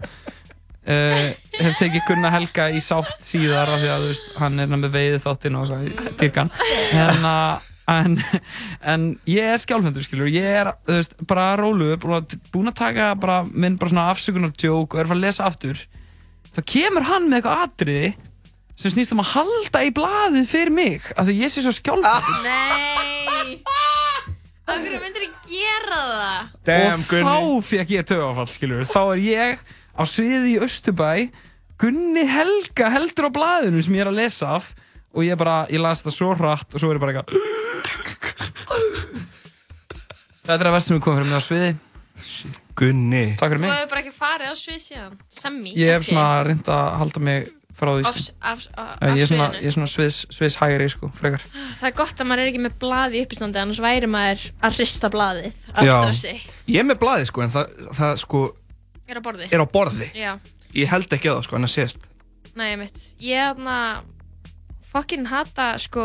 uh, hef tekið Gunnar Helga í sátt síðar af því að veist, hann er með veiði þáttinn og dýrkan. En, uh, en, en ég er skjálfendur skilur, ég er veist, bara rólu búinn að taka bara minn bara svona afsökunardjók og er að fara að lesa aftur þá kemur hann með eitthvað atriði sem snýst um að halda í blaðið fyrir mig af því ég sé svo skjálfendur Nei! Af hverju myndir ég gera það? Damn, og þá fekk ég tögafall skilur þá er ég á sviði í Östubæ Gunni Helga heldur á blaðinu sem ég er að lesa af og ég bara, ég las þetta svo hratt og svo er ég bara eitthvað Þetta er að verð sem er komið fyrir mig á sviði. Gunni. Takk fyrir Þú mig. hefur bara ekki farið á svið síðan. Semmi Ég hef svona reynd að halda mig frá því Af, sko. af, af, Ég er svona, sviðinu. ég er svona sviðs, sviðs hægri sko, frekar. Það er gott að maður er ekki með blaði í uppistandi annars væri maður að hrista blaðið af Já. stressi. Ég er með blaði sko, en það, það sko Er á borði er á borði Ég held ekki á það sko, en það sést nei, mitt Ég er þarna fucking hata sko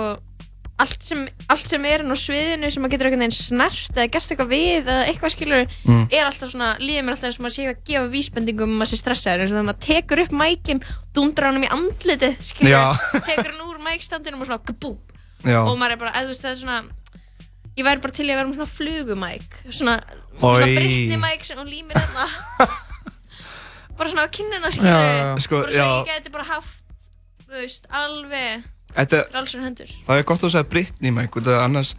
allt sem, allt sem er inn á sviðinu sem maður getur einhvern veginn snert eða gert eitthvað við eða eitthvað skilur Mm. er alltaf svona, líður mér alltaf eins og maður sé að gefa vísbendingum um að sé stressaður eins og þegar maður tekur upp mækin, dundrar hann í andlitið skilur, Já. tekur hann úr mækstandinum og svona kabúm Já. og maður er bara, eða þú veist, það er svona ég væri bara til í að vera með svona flugumæk svona, svona Oj. brittni mæk sem hún límir hérna bara svona á kinnina skilur Já, já. Sko, bara svo já. ég geti bara haft þú veist, alveg Þetta, frálsar hendur. Það er gott að segja Britney Mike út af annars,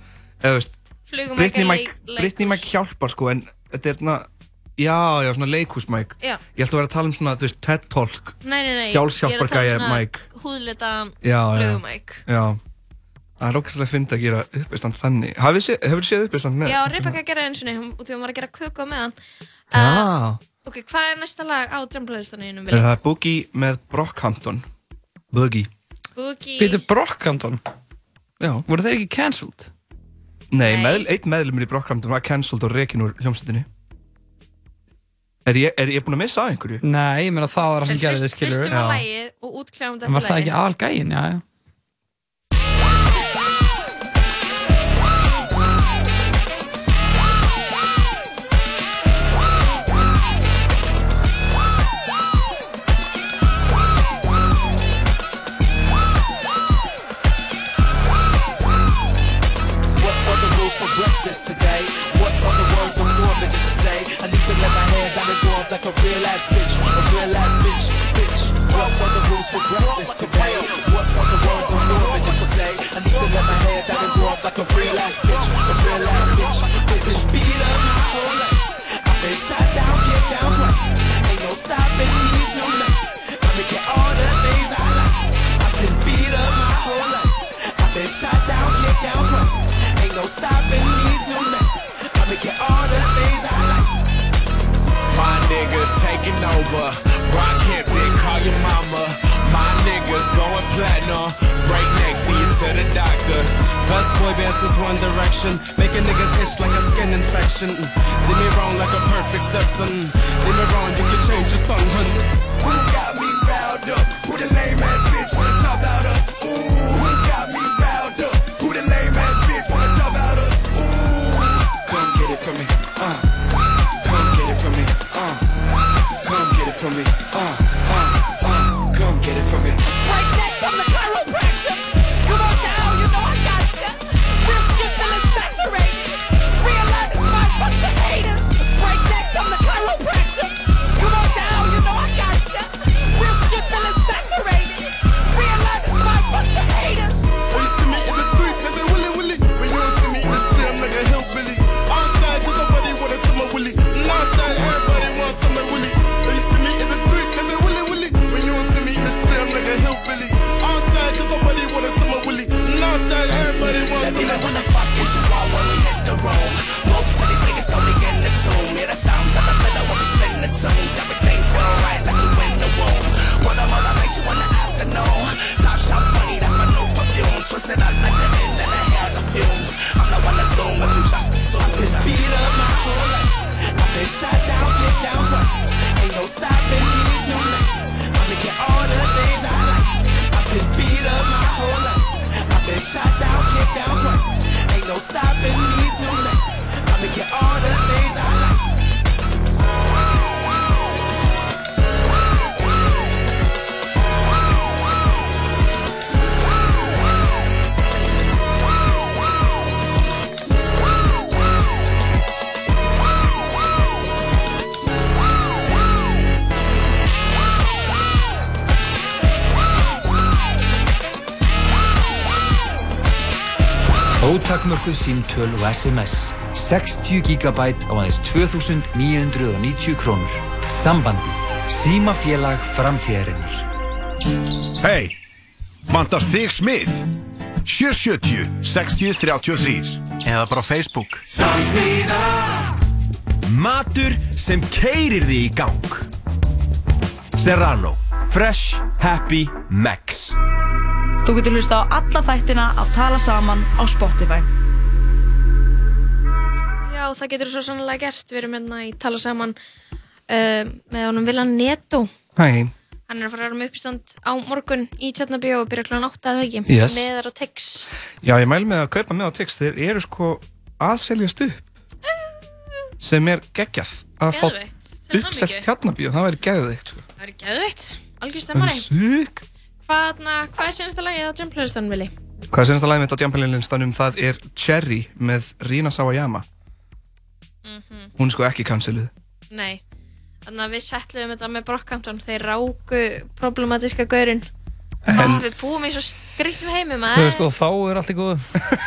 eða veist Flugumæk Britney er Mike, Britney Mike hjálpar sko, en þetta er svona Já, já, svona leikhúsmæk Já. Ég ætla að vera að tala um svona, þú veist, TED Talk. Nei, nei, nei, Sjálfshjálpargæja Mike. húðlitaðan Já, já. flugumæk Já. Það er ógæslega að finna að gera uppistand þannig. Hafið sé, Hefur þið séð uppistand með? já, Rebecca gerði eins og niður út því að hún var að gera köku á meðan. Já ok, hvað er næsta lag á jumplaylistaninu Er það er Boogie með Brockhampton? Boogie. Boogie. Peter Brockhampton? Já. Voru þeir ekki cancelled? Nei, Með, einn meðlumur í Brockhampton var cancelled og rekin úr hljómsveitinni. Er ég, er ég búinn að missa einhverju? Nei, ég meina það var það sem gerði þið skilur hlustum á lagið og útklæðum En þetta var það ekki aðal gæin, já, já Ótakmörkuð símtöl og SMS 60 GB á aðeins 2990 krónur. Sambandi. Símafélag framtíðarinnar. Hei, vantar þig smið? 770 60 33 Eða bara Facebook. Samsmíða! Matur sem keirir því í gang. Serrano Fresh, Happy, Max. Þú getur hlusta á alla þættina af Tala Saman á Spotify. Það getur svo sannlega gert. Við erum hérna í tala saman uh, með honum Viljan Neto. Hæ, Hann er að fara að vera með uppistand á morgun í Tjarnabíó og byrja kl. 8 eða ekki. Yes. Neðar á Tix. já ég mæl með að kaupa með á Tix þeir eru sko aðseljast upp sem er geggjað að fá Geðveikt. Til uppselt tjarnabíu, það væri geðveikt sko. Það er geðveitt. Algjör Það stemmari. er sík Hvað, na, hvað er senasta lagið á Jumpleristan, Vili? Hvað er senasta lagið mitt á Jumpinlinstanum? Það er Cherry með Rina Sawayama Mhm. Hún er sko ekki canceluð Nei. Þannig að við settluðum þetta með Brockhampton. Þeir ráku problematiska gaurinn. En- við búum í svo skrýttum heimum Þú veist, og þá er allt í góðu.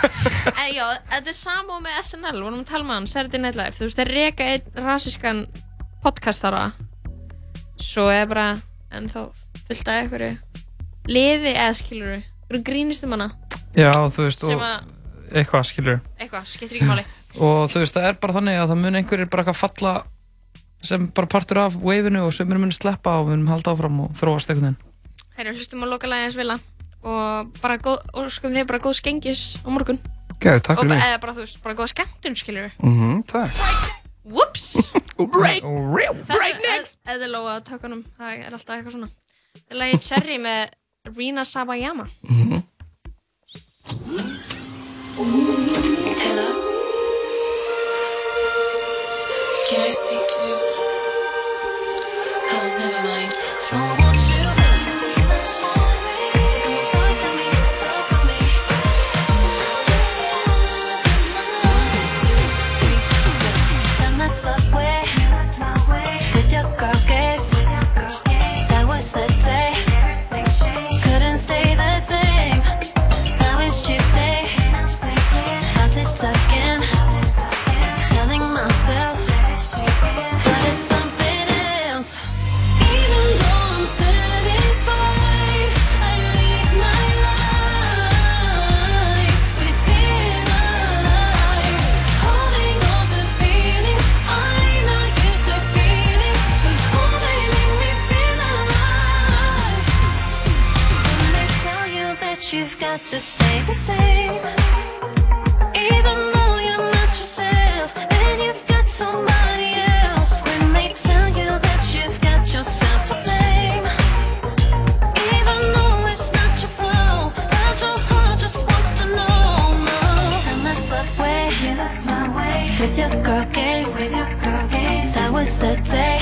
En já, þetta er sama og með SNL, vorum að tala með hann, Saturday Night Live, þú veist, þeir reka einn rasískan podcast þar að svo er bara, en þá fullt af einhverju liði eða skilur við, einhverju grínustum hana, Já, þú veist, og að, eitthvað, skilur. eitthvað, skiptir ekki máli. Og þú veist, það er bara þannig að það mun einhverjir bara eitthvað falla sem bara partur af waveinu og sem mun sleppa og munum halda áfram og þróast einhvern veginn. Þeir hlustum á lokalægi eins vilja og bara góð, og sko þeir bara góð skengis á morgun. Gæði, takk fyrir mig eða bara, þú veist, bara góð skemmtun, skilur við. Mhm, Takk Whoops! Right, right next! Eða að tökunum, það er alltaf eitthvað svona. Það er lagið Cherry með Rina Sawayama. Mhm. Hello? Speak to stay the same, even though you're not yourself and you've got somebody else. When they tell you that you've got yourself to blame, even though it's not your fault, but your heart just wants to know. Subway, you looked my way with your girl gaze, with your girl gaze. That was the day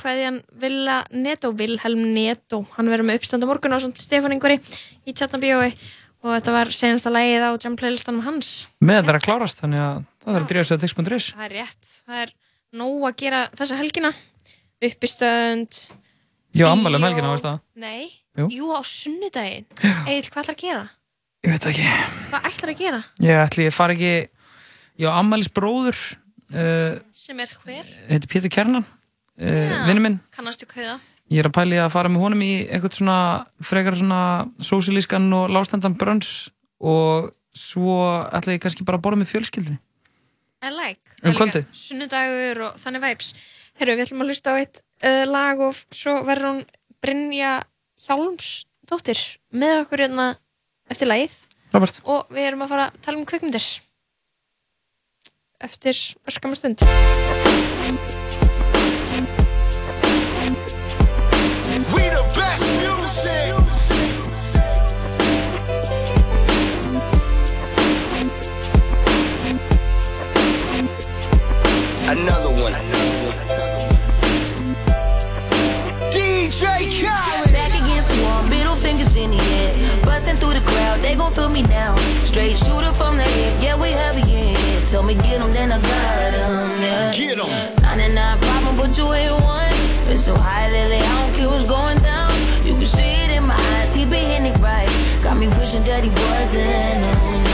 og við vorum að kveðja hann Villa Neto, Vilhelm Neto hann verður með uppstand á morgun á svona Stefán Ingvari í Tjarnabíói og þetta var senasta lagið á jam playlistanum hans Með þetta er að klárast, þannig að það verður að drífa sig á tix.is. það er rétt, það er nóg að gera þessa helgina uppistönd Ég á ammæli um helgina, veist það? Nei, Jú. jú, á sunnudaginn Já. Egil, hvað ætlar að gera? Ég veit ekki. Hvað ætlar að gera? Ég ætli ég fari ekki, ég á ammælis bróður, uh, Sem er hver? heitir Pétur Kjernan, uh, vinnu minn. Kannastu hvað það? Ég er að pæli að fara með honum í eitthvað svona frekar svona sósilískan og lástendan brönns og svo ætla ég kannski bara að borða með fjölskyldinni. I like Um kvöldið? Sunnudagur og þannig vibes Herru, við ætlum að hlusta á eitt uh, lag og svo verður hún Brynja Hjálmsdóttir með okkur hérna eftir lagið Robert. og við erum að fara að tala um kvikmyndir eftir öskama they gon' feel me now. Straight shooter from the hip, yeah, we heavy in here. Told me get 'em, then I got 'em, yeah. Get Get 'em. 99 problem, but you ain't one. Been so high lately, I don't care what's going down. You can see it in my eyes, he been hitting it right. Got me wishing that he wasn't.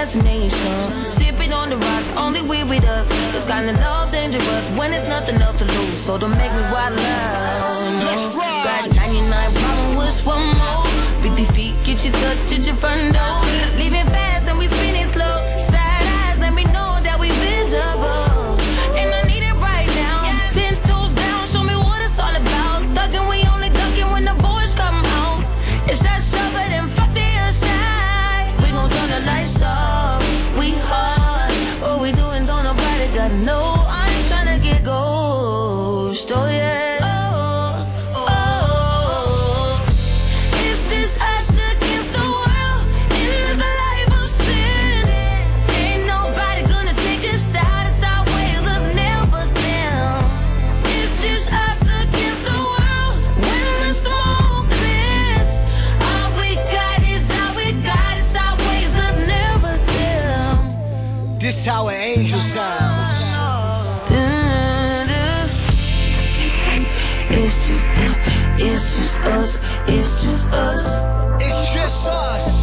Destination. Sipping on the rocks, only we with us. It's kinda love dangerous when it's nothing else to lose. So don't make me wild out. Let's ride. Got 99 problem with one more. 50 feet, get your touch at your front door. Leaving fast this life of sin. Ain't us, it's just us. It's just us.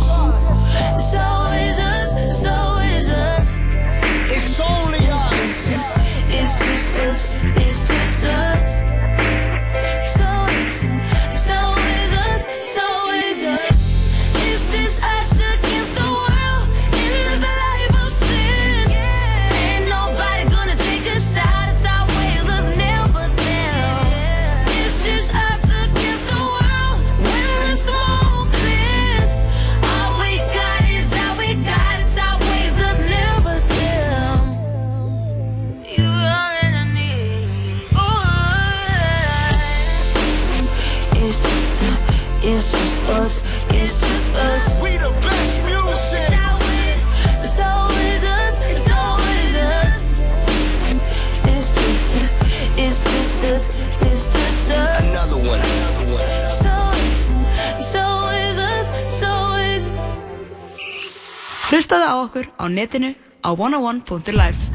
Hlustaðu á okkur á netinu á 101.life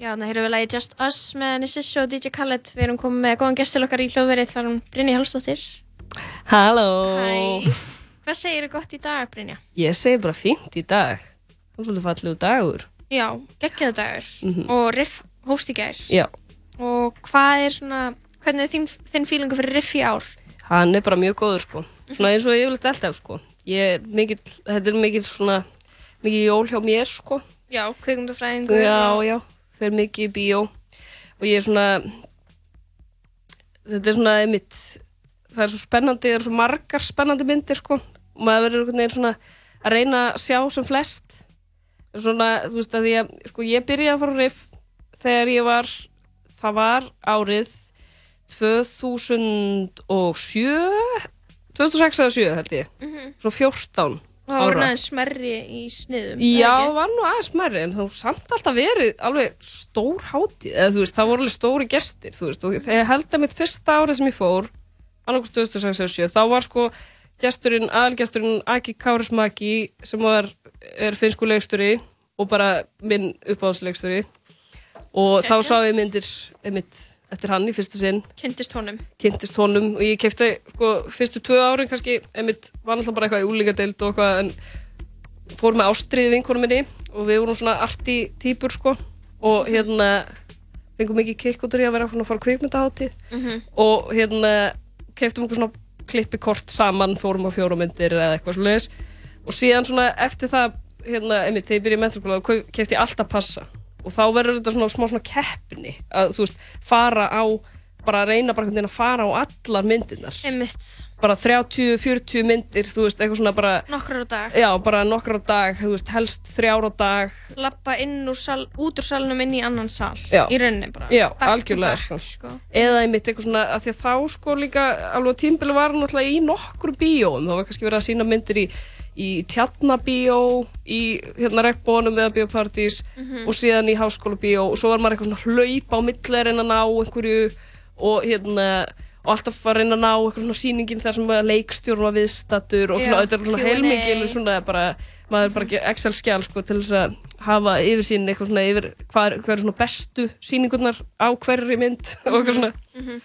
Já, þannig að hér er við lagi Just Us með Nissis og DJ Khaled. Við erum komið með góðan gest til okkar í hljóðverið þar hún Brynja Hálsdóttir Halló. Hæ. Hvað segir þú gott í dag, Brynja? Ég segi bara fínt í dag. Það er svolítið fallegu dagur. Já, geggjaðu dagur. Mhm. og riff hófst í gær. Já. Og hvað er svona hvernig er þín, þinn fílingu fyrir riff í ár? Hann er bara mjög góður sko. Svona eins og ég vil alltaf sko Ég er mikill, þetta er mikill svona Mikill jól hjá mér sko. Já, kvikmyndafræðingur Já, já, fer mikið í bíó. Og ég er svona Þetta er svona einmitt Það er svo spennandi, það er svo margar spennandi myndir sko. Og maður verður einhvern veginn svona Að reyna að sjá sem flest. Svona, þú veist að að Sko ég byrjaði að fara á riff Þegar ég var Það var árið 2007 2006 eða 7 held ég Mhm. Svo 14 Og það ára. aðeins smerri í sniðum Já, eða það var nú aðeins smærri en var samt alltaf verið alveg stór hátíð eða þú veist, það voru alveg stóri gestir þú veist, og þegar ég held að mitt fyrsta árið sem ég fór annarkost 2006 þá var sko gesturinn, aðalgesturinn Aki Kárismaki sem var, er finnsku leiksturi og bara minn uppáhaldsleiksturi og þá sá ég myndir einmitt eftir hann í fyrsta sinn. Kynntist honum. Kynntist honum og ég kefti sko fyrstu tvö árin kannski einmitt var náttúrulega bara eitthvað í úlingadeild og eitthvað en fór með ástriði vinkonum minni og við vorum svona arti típur sko og hérna fengum mikið kikk út af því að vera svona að fara á kvikmyndaháttið Mhm. og hérna keftum okkur svona klippikort saman fórum á fjóra myndir eða eitthvað svo og síðan svona eftir það hérna, einmitt, þegar ég byrja í mentarskóla þá kefti ég alltaf passa og þá verður þetta svona smá svona keppni að þú veist, fara á bara að reyna bara að fara á allar myndirnar. Bara 30-40 myndir, þú veist, eitthvað svona bara nokkur á dag. Já, bara nokkur á dag, veist, helst þrjár á dag. Lappa sal, út úr salnum inn í annan sal Já. Í rauninni bara. Já, to algjörlega back, sko. Eða einmitt eitthvað svona, að því að þá sko líka alveg tímbili var náttúrulega í nokkru bíóum, það var kannski verið að sína myndir í, í tjarnabíó, í hérna regnbónum eða bíópartís Mhm. og síðan í háskóla bíó og svo var maður eitthvað svona hlaupa á að ná einhverju og hérna og alltaf að reyna að ná eitthvað svona sýningin þar sem leikstjórn var viðstattur og svona, þetta er svona Q&A. heilmikil svona bara, maður er bara ekki Excel-skjál sko til þess að hafa yfir sín eitthvað svona yfir hvað er, hvað er svona bestu sýningarnar á hverri mynd og eitthvað svona Mhm.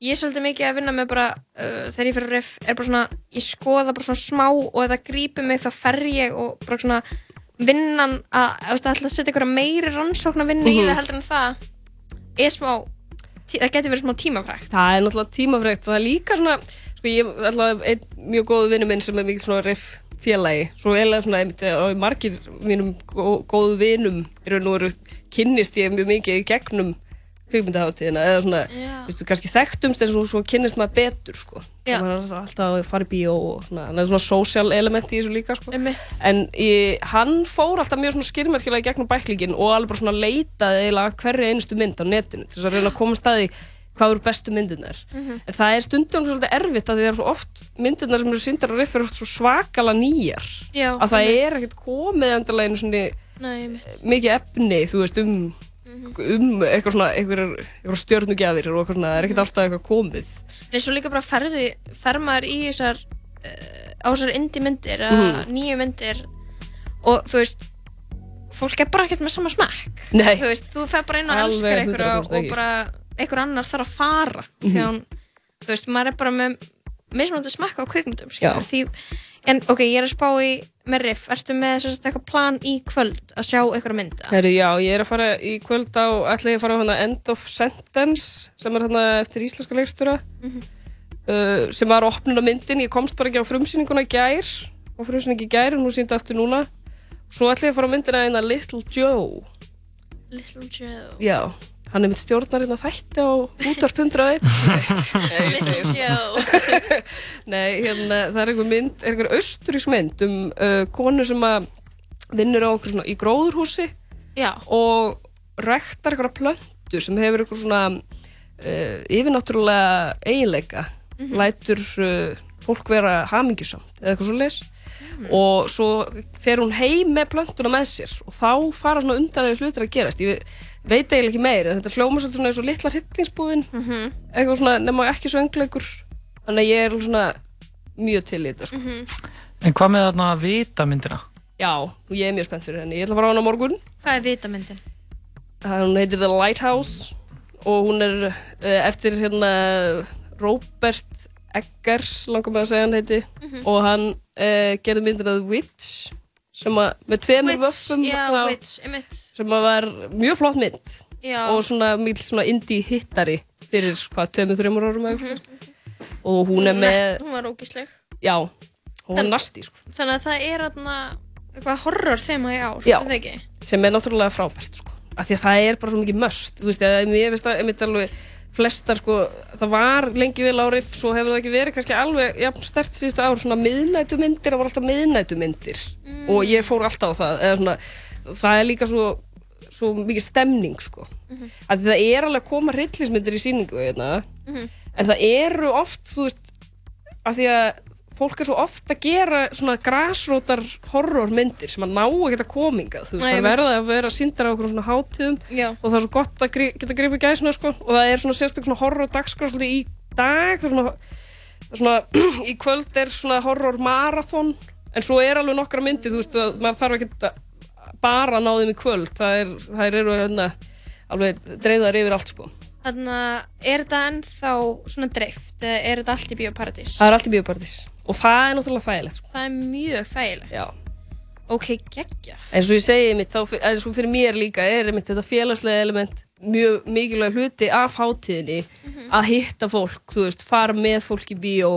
Ég er svolítið mikið að vinna með bara uh, þegar ég fyrir riff er bara svona ég skoða bara svona smá og ef það grípur mig þá fer ég og bara svona vinnan að, að, að, að setja einhverja meiri rannsóknar vinnu í Mhm. það heldur en það er smá það getur verið smá tímafrækt það er náttúrulega tímafrekt. Það er líka svona sko ég er alltaf einn mjög góðu vinnu minn sem er mikið svona riff félagi svo eiginlega svona einmitt og margir mínum gó, góðu vinum í raun og veru kynnist ég mjög mikið í gegnum kvikmyndaháttíðina eða svona, veistu, kannski þekktumst en svo, svo kynnist maður betur sko. Og maður er alltaf að fara í bíó og svona, það er svona social element í þessu líka sko. Einmitt. en ég, hann fór alltaf mjög svona skýrmerkilega í gegnum bæklingin og alveg bara svona leitaði eiginlega hverju einustu mynd á netinu til þess að reyna að koma staði hvað eru bestu myndirnar. Mhm. en það er stundum svolítið erfitt að því það er svo oft myndirnar sem eru síndar að riff eru oft svo svakala nýjar. Já, að það er ekkert komið endilega einu svona Nei, mikið efni þú veist um um eitthvað svona eitthvað, eitthvað stjörnugjafir og eitthvað svona, það er ekkert alltaf eitthvað komið Nei, svo líka bara ferðu, fer maður í þessar uh, á þessar indie myndir Mhm. nýju myndir og þú veist fólk er bara ekkert með sama smekk Nei. þú veist, þú fer bara inn og elskar 100% og bara einhver annar þarf að fara Mhm. að hún, þú veist, maður er bara með mismunandi smekk á kvikmyndum Já. skilur, því, en ok, ég er að spá í með riff, ertu með eitthvað plan í kvöld að sjá einhverja mynda Herri, já, ég er að fara í kvöld á ætla ég að fara á hana End of Sentence sem er hana eftir íslenska leikstjóra Mhm. uh, sem var opnun á myndin, ég komst bara ekki á frumsýninguna gær og frumsýningi gær og nú sýndi aftur núna. Svo ætla ég að fara á myndina eina Little Joe. Little Joe. Já, hann er mitt stjórnar hérna þætti á Joe Nei, hérna, það er einhver mynd, er einhver austurísk mynd um uh, konu sem að vinnur á okkur svona í gróðurhúsi Já. og ræktar einhverja plöntu sem hefur einhver svona uh, yfirnáttúrulega eiginleika. Mhm. lætur uh, fólk vera hamingjusamt eða eitthvað svo leis og svo fer hún heim með plöntuna með sér og þá fara svona undanlega hlutir að gerast. Ég veit eiginlega ekki meir þetta hljóma svolítið svona eins og litla hryllingsbúðin Mhm. eitthvað svona nema ekki svo öngleikur þannig að ég er svona mjög til í þetta sko. En hvað með þarna vita myndina? já, og ég er mjög spennt fyrir henni ég ætla að fara á hana á morgun Hvað er vitamyndin? hún heitir The Lighthouse og hún er uh, eftir hérna Robert Eggers langar með að segja hann heiti Mhm. og hann uh, gerði myndina The Witch sem að með tveimur vöffum sem að var mjög flott mynd Já. og svona mikil svona indie hittari fyrir hvað, tveimur, þreimur árum eitthvað sko. og hún er með, Hún var ógísleg. já, hún var nasti sko. Þannig að það er þarna eitthvað horror þema í ár, er það ekki? sem er náttúrulega frábært sko. af því að það er bara svo mikið möst þú veist, ég veist að einmitt alveg flestar sko, það var lengi vel árið svo hefur það ekki verið kannski alveg jafn stert síðustu ár, svona miðnætumyndir það voru alltaf miðnætumyndir og ég fór alltaf á það svona, það er líka svo, svo mikið stemning sko. Mhm. að það er alveg að koma hryllismyndir í síningu hérna, Mhm. en það eru oft þú veist, af því að fólk er svo oft að gera svona grasrótar horrormyndir sem að ná að geta komingað þú veist, Nei, það verða að vera síndar á okkur svona hátíðum Já. og það er svo gott að geta gripið gæsina sko, og það er svona sérstök svona horror dagskrásli í dag svona, svona í kvöld er svona horror marathon en svo er alveg nokkra myndir þú veist að maður þarf ekki að bara ná þeim í kvöld það er, það eru hérna alveg dreifðar yfir allt sko Þannig að er þetta ennþá svona dreift eða er þetta allt í Bíóparadís? það er allt í bíópartís og það er náttúrulega þægilegt sko. Það er mjög þægilegt. Já. Ok, geggjað. eins og ég segi mitt, þá, eins og fyrir mér líka er mitt þetta félagslega element mjög mikilvæg hluti af hátíðinni að hitta fólk, þú veist, fara með fólk í bíó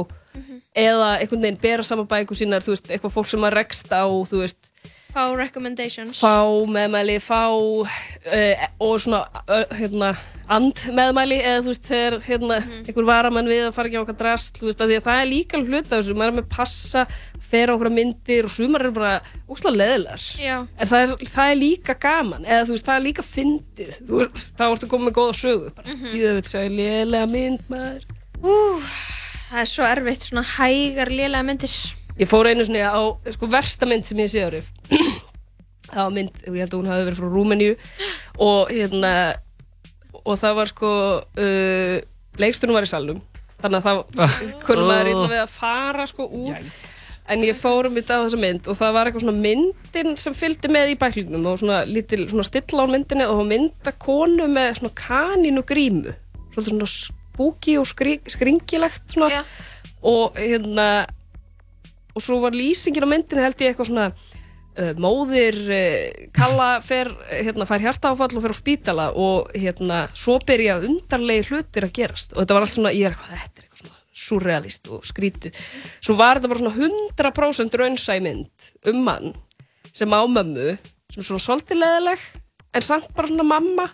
eða einhvern veginn bera saman bækur sínar, þú veist, eitthvað fólk sem að rekst á, þú veist, Fá recommendations. fá meðmæli, fá uh, og svona uh, hérna, and meðmæli eða þú veist, þegar hérna, einhver varamenn við að fara ekki á okkar drast, þú veist, að því að það er líka alveg hluti af þessu, maður er með passa fer á okkur myndir og sumar eru bara úslega leðilegar Já. en það er, það er líka gaman eða þú veist, það er líka fyndið þú veist, þá ertu komið með góða sögu bara, Mhm. jöfnveld, segja lélega mynd maður Ú, það er svo erfitt, svona hægar lélega myndir. Ég fór einu svona á sko, versta mynd sem ég sé árið Það var mynd, og ég held að hún hafi verið frá Rúmeníu. Og hérna og það var sko uh, leikstunum var í salnum. Þannig að það kunni maður illa við að fara sko út. En ég fór um þetta á þessa mynd og það var eitthvað svona myndin sem fylgdi með í bæklingnum og svona lítil svona stilla á myndinni og mynda konu með svona kanínu grímu. Svolítið svona spooky og skri, skringilegt svona. Og hérna og svo var lýsingin á myndinni held ég eitthvað svona uh, móðir uh, kalla fer, hérna, fær hjartaáfall og fer á spítala og hérna svo byrja undarlegi hlutir að gerast. Og þetta var allt svona, ég er eitthvað, þetta er eitthvað svona surrealist og skrítið svo var þetta bara svona 100% raunsæ mynd um mann sem á mömmu sem svona svolítið leðileg en samt bara svona mamma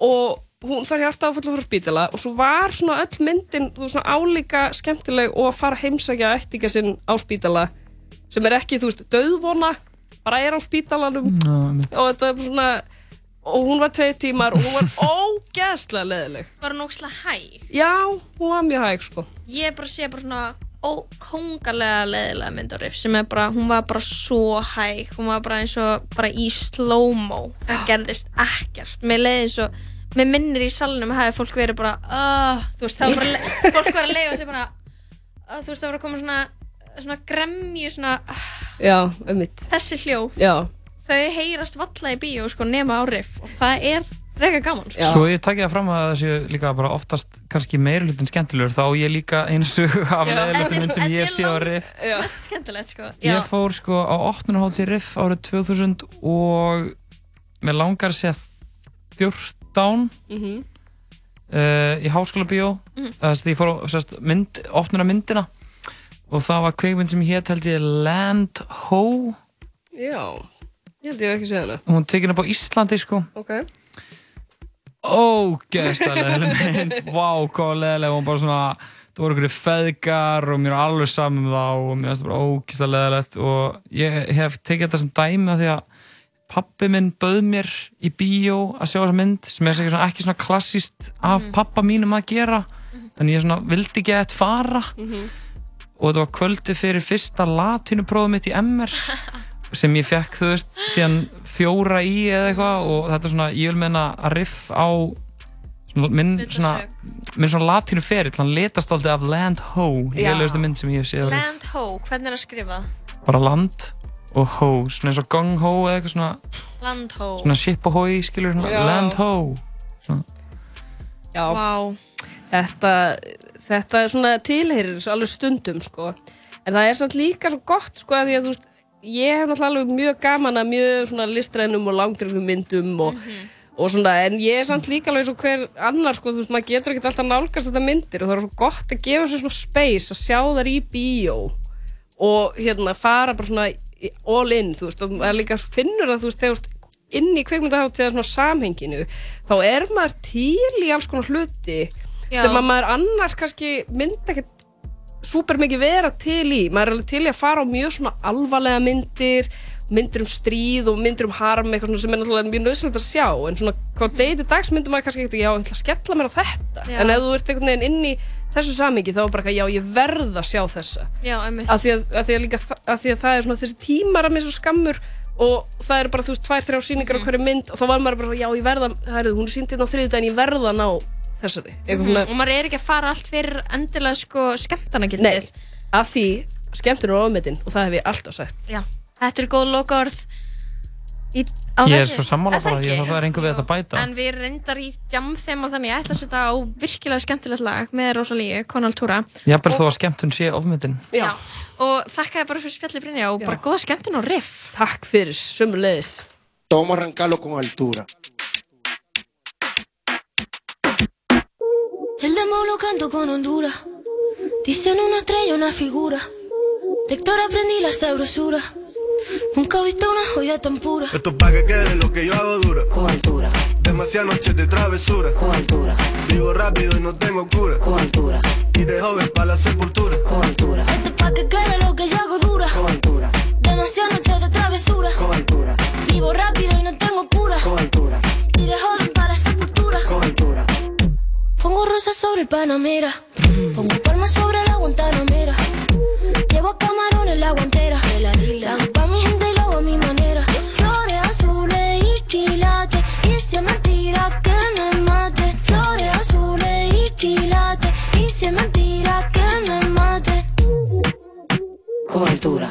og hún fær hjarta áfall og fyrir spítala og svo var svona öll myndin þú veist, svona álíka skemmtileg og að fara að heimsækja ættinga sinn á spítala sem er ekki, þú veist, döðvona bara er á spítalanum. Og þetta er svona og hún var tvei tímar og hún var ógeðslega leðileg Var hún ógislega hæg? já, hún var mjög hæg sko. Ég er bara að sé bara svona ókongalega leðilega mynd á riff sem er bara, hún var bara svo hæg. Hún var bara eins og bara í slow-mo. Það gerðist ekkert. Mér leiði eins og, mér minnir í salnum hafi fólk verið bara, uh, þú veist það var bara, fólk var að leiða sig bara uh, þú veist það var að koma svona svona gremju svona uh, já, um mitt þessi hljóð já, þau heyrast valla í bíó sko nema á riff og það er frekar gaman sko. Svo ég takja það fram að það séu líka bara oftast kannski meiri hlutin skemmtilegur þá á ég líka eins og af Já. leðilegstu mynd sem Þetta ég er sé á lang- riff mest skemmtilegt sko Já. Ég fór sko á 8. hátíð riff árið 2000 og mér langar að segja 14 Mhm. uh, í háskóla bíó Mhm. þess að ég fór á mynd, opnuna myndina. Og það var kveikmynd sem hétt held ég Land Ho. Já. Ég held ég ekki séð hana. Hún tekin upp á Íslandi sko. Ok. Ógeðslega mynd. Vá, hvað leðileg, hún bara svona það voru einhverju feðgar og mér er alveg saman um þá og mér finnst það bara ógeðslega leðilegt og ég hef tekið þetta sem dæmi af því að pappi minn bauð mér í bíó að sjá þessa mynd sem er svona, ekki svona klassíst af pappa mínum að gera þannig ég svona vildi ekki að fara. Og þetta var kvöldi fyrir fyrsta latínuprófum mitt í MR sem ég fekk, þú veist, síðan fjóra í eða eitthvað og þetta er svona, ég vil meina að riff á minn svona, minn svona latínu ferill, hann letast aldrei af Land Ho, Já. lélegustu mynd sem ég hef séð. Land Ho, hvernig er það skrifað? bara land og ho, svona eins og gong ho eða eitthvað svona, Land Ho svona ship og hoi, skilur, svona Já. land ho svona. Já, Vá. þetta, þetta er svona tilheyrir alveg stundum sko. en það er samt líka svo gott sko, að því að þú veist, ég hef náttúrulega alveg mjög gaman að mjög svona listrænum og langdrifnum myndum og, og svona, en ég er samt líka alveg eins og hver annar, sko, þú veist, maður getur ekkert alltaf nálgast þetta myndir og það er svo gott að gefa sér svona space að sjá þar í bíó og hérna fara bara svona all in, þú veist, og maður líka finnur það, þú veist, þegar inn í kveikmyndaháttíðar svona samhenginu, þá er maður til í alls konar hluti Já. sem að maður annars kannski myndi ekkert súper mikið vera til í maður er alveg til í að fara á mjög svona alvarlega myndir myndir um stríð og myndir um harm eitthvað sem er náttúrulega mjög nöðsynlegt að sjá en svona hvað deiti dags myndir maður kannski ekkert já, ég ætla að skella mér á þetta Já. en ef þú ert einhvern veginn inn í þessu samingi þá er bara eitthvað, já, ég verð að sjá þessa. Já, af því að, að, því að, líka, af því að það er svona þessi tímar að mér svo skammur og það eru bara, þú veist, tvær, þrjá sýningar Mhm. á hverju mynd og þá var maður bara, já, ég verða það er, hún er sýnd hérna á þriðjudaginn, ég verða að ná þessari. Eitthvað svona, og maður er ekki að fara allt fyrir endilega sko skemmtanagildið. Nei, af því skemmtun er ofmetin og það hef ég alltaf sagt. Já, þetta er góð lokaorð í, Ég er þessu. svo sammála Er bara, ég það er einhver við þetta að bæta En við reyndar í jam þeim og þannig ég ætla að setja á virkilega skemmtilegt lag með Rosalíu, Konal Túra Jafnvel þó að skemmtun sé ofmyndin Já. Og þakkaði bara fyrir spjalli Brynja og bara góða skemmtun og riff Takk fyrir, sömulegis Vamos a arrancarlo con altura. El demo lo canto con Honduras. Dicen una estrella, una figura. De Héctor aprendí la sabrosura. Nunca he visto una joya tan pura. Esto es pa' que quede lo que yo hago dura. Con altura. Demasiadas noches de travesura. Con altura. Vivo rápido y no tengo cura. Con altura. Y de joven para la sepultura. Con altura. Esto es pa' que quede lo que yo hago dura. Con altura. Demasiadas noches de travesura. Con altura. Vivo rápido y no tengo cura. Con altura. Iré joven para la sepultura. Con altura. Pongo rosas sobre el Panamera. Pongo palmas sobre la Guantanamera. Llevo camarones la guantera. La hago si es mentira que me mate. Con altura.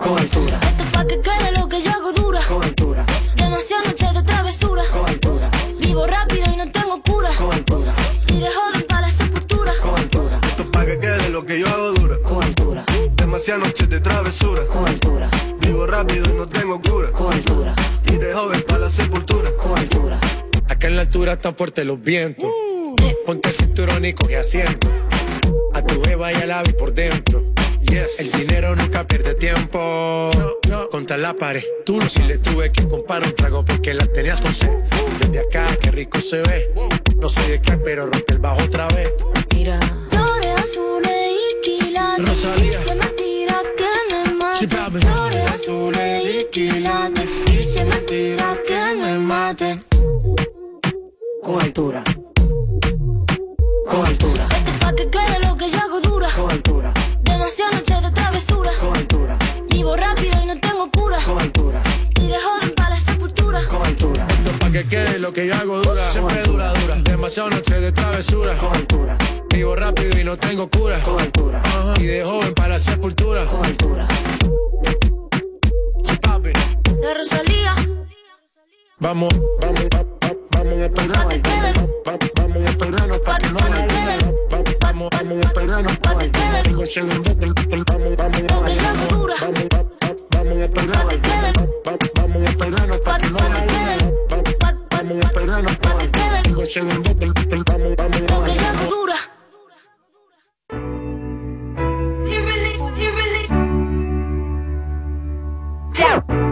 Con altura. Esto es pa' que quede lo que yo hago dura. Con altura. Demasiadas noches de travesura. Con altura. Vivo rápido y no tengo cura. Con altura. Iré joven para la sepultura. Con altura. Esto es pa' que quede lo que yo hago dura. Con altura. Demasiadas noches de travesura. Con altura. Vivo rápido y no tengo cura. Con altura. Y de joven para la sepultura. Con altura. Acá en la altura están fuertes los vientos. Ponte el cinturón y coge asiento. A tu beba y al ave por dentro. Yes. El dinero nunca pierde tiempo. Contra la pared. Tú no si le tuve que comprar un trago porque la tenías con sed. Desde acá, qué rico se ve. No sé de qué, pero rompe el bajo otra vez. Mira. Flores azules y quilates. Rosalía. Y si es mentira que me mate. Flores azules y quilates. Y si es mentira que me mate. Con altura. Con altura. Esto es pa' que quede lo que yo hago dura. Con altura. Demasiadas noches de travesura. Con altura. Vivo rápido y no tengo cura. Con altura. Iré joven para la sepultura. Con altura. Esto es pa' que quede lo que yo hago dura. Siempre dura, dura. Demasiado noches de travesura. Con altura. Vivo rápido y no tengo cura. Con altura. Ajá. Y de joven para la sepultura. Con altura. De Rosalía. Vamos, vamos, va- va- vamos a esperar. Vamos a para que no. Vamos, vamos a para que no vamos, vamos, vamos, vamos a esperar. Vamos a para que no vaya. Vamos a para que no vamos, vamos, dura. You.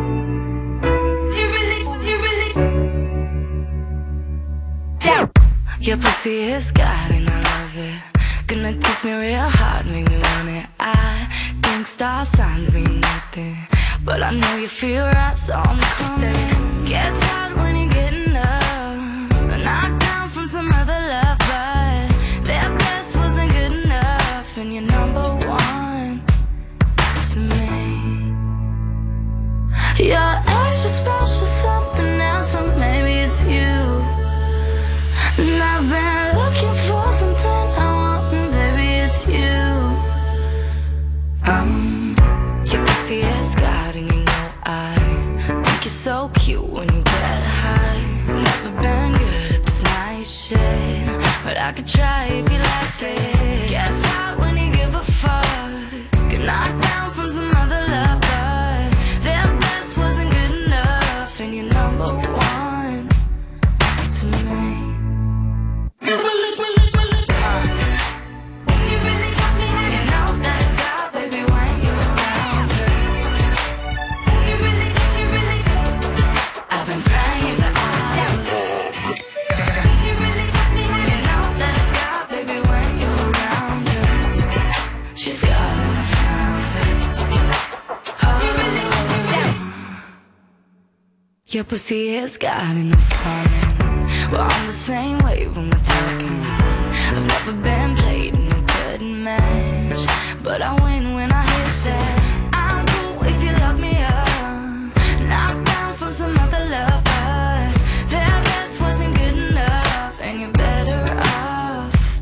Your pussy is God and I love it. Gonna kiss me real hard, make me want it. I think star signs mean nothing, but I know you feel right, so I'm coming. Gets hard when you're getting up, knocked down from some other love, but their best wasn't good enough, and you're number one to me. You're extra special, so cute when you get high. Never been good at this night shit, but I could try if you like it. Gets hot when you give a fuck. Get knocked down from some other lover. Your pussy has got enough falling. We're on the same wave when we're talking. I've never been played in a good match, but I win when I hit set. I'm cool if you love me up, knocked down from some other lover. Their best wasn't good enough, and you're better off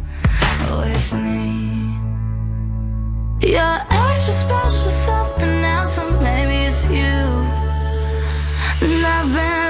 with me. You're extra special. I've been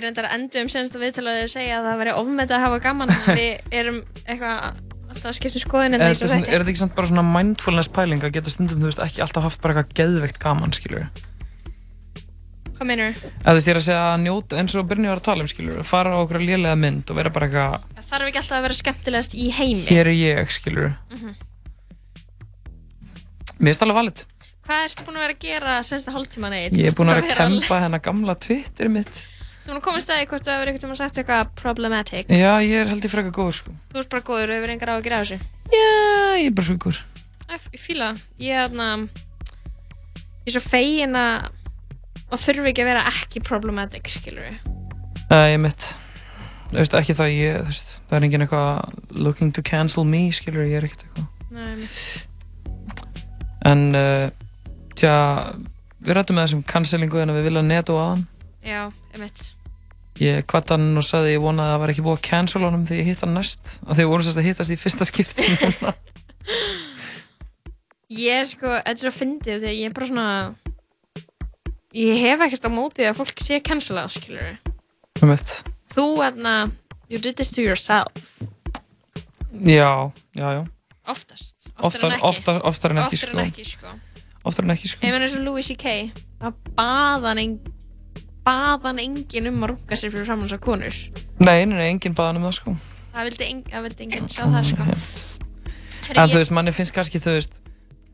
við reyndar endum senst að viðtalaðu að segja að það væri ofmætt að hafa gaman við erum eitthvað alltaf að skipta um skoðin en þess að þetta Er þetta ekki samt bara svona mindfulness pæling að geta stundum, þú veist, ekki alltaf haft bara eitthvað geðveikt gaman, skilur Hvað meinar þú? Þú veist, ég er að segja að njóta eins og Brynni var að tala um, skilur fara á okkur lélega mynd og vera bara eitthvað Það þarf ekki alltaf að vera skemmtilegast í heimi Hér er ég, skilur mm -hmm. Hvað ertu búin að vera að gera senst að hóltíman eitt? Ég er búin að vera að kempa hennar gamla Twitter mitt Þú erum komið stæði hvort þú hefur veginn sagt eitthvað problematic. Já, ég er held ég frekar góður sko. Þú ert bara góður og hefur engar á að gera þessu. Já, ég er bara frekar góður Ég fíla það. Ég er þarna Ég er svo fegin að og þurfi ekki að vera ekki problematic, skilur við Nei, ég mitt Þú veist, ekki það ég, þú veist, það er enginn eitthvað looking to cancel me, skilur, ég er ekkert eitthvað. Nei, mitt En, uh, tja, við rættum með þessum cancelingu en við vilja neto aðan Já, ég mitt Ég kvart hann og sagði ég vonaði að það var ekki búið að cancel honum þegar ég hitt hann næst. Og þegar vorum sérst að hittast í fyrsta skipti núna. Ég er sko, þetta er svo fyndið þegar ég er bara svona Ég hef ekkert á móti að fólk sé cancela, skilur við um mitt Þú, þarna, you did this to yourself. Já, já, já. Oftast, oftar Oftar, en ekki. oftar, oftar en ekki, Oftar en ekki, sko. Oftar en ekki, sko. Ég meina eins og Louis C.K. Það baðan en, baðan enginn um að runga sér fyrir framann svo konur? Nei, nei, nei, enginn baðan um það, sko. Það vildi, eng, það vildi enginn sjá það sko. En þú veist, manni finnst kannski, þú veist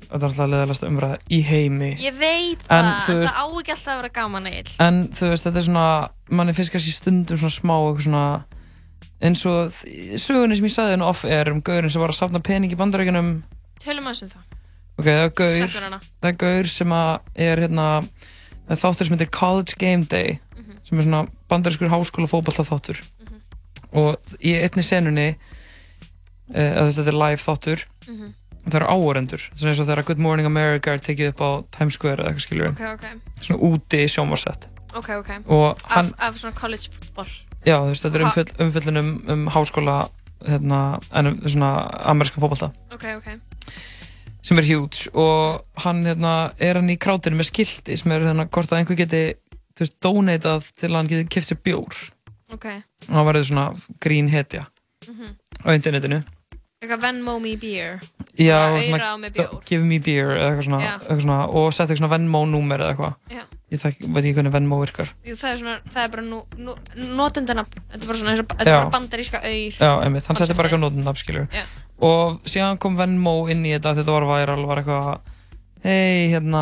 Þetta er alltaf leðalast umræða í heimi. Ég veit En, það, veist- það á ekki alltaf að vera gaman eil En þú veist, þetta er svona, manni finnst kannski stundum svona smá eitthvað svona eins og sögunni sem ég sagði henni off er um gaurinn sem var að safna pening í bandarækjunum Tölum aðeins um það. Ok, það er gaur, hana. það er gaur sem að er hérna, það er þáttur sem heitir College Game Day Mhm. sem er svona bandarískur háskóla fótballta þáttur og í einni senunni uh, þetta er live þáttur Mhm. það eru áorendur, svona eins og þegar Good Morning America er tekið upp á Times Square eða eitthvað skilur Ok, ok, svona úti sjónvarsett ok, ok. Og hann- af, af svona college fútbol Já, þú veist, þetta er umfjöll, umfjöllun um, um háskóla hérna, en um svona amerískan fótbolta. Ok, ok sem er huge og hann hérna, er hann í krátinu með skilti sem er hérna hvort að einhver geti veist, donatað til að hann geti kipt sér bjór. Ok. Og hann verður svona grín hetja Mhm. á internetinu. Eitthvað Venmo me beer. Já, svona, give me beer eða eitthvað svona, Já. eitthvað svona og setja eitthvað svona Venmo-númer eða eitthvað. Já. ég þekk, veit ekki hvernig Venmo virkar. Jú, það er svona, það er bara notendanafn Þetta er bara bara bandaríska einmitt, hann setti bara eitthvað nótundab, skilur Já. Og síðan kom Venmo inn í þetta þegar þetta var væral var eitthvað Hei, hérna,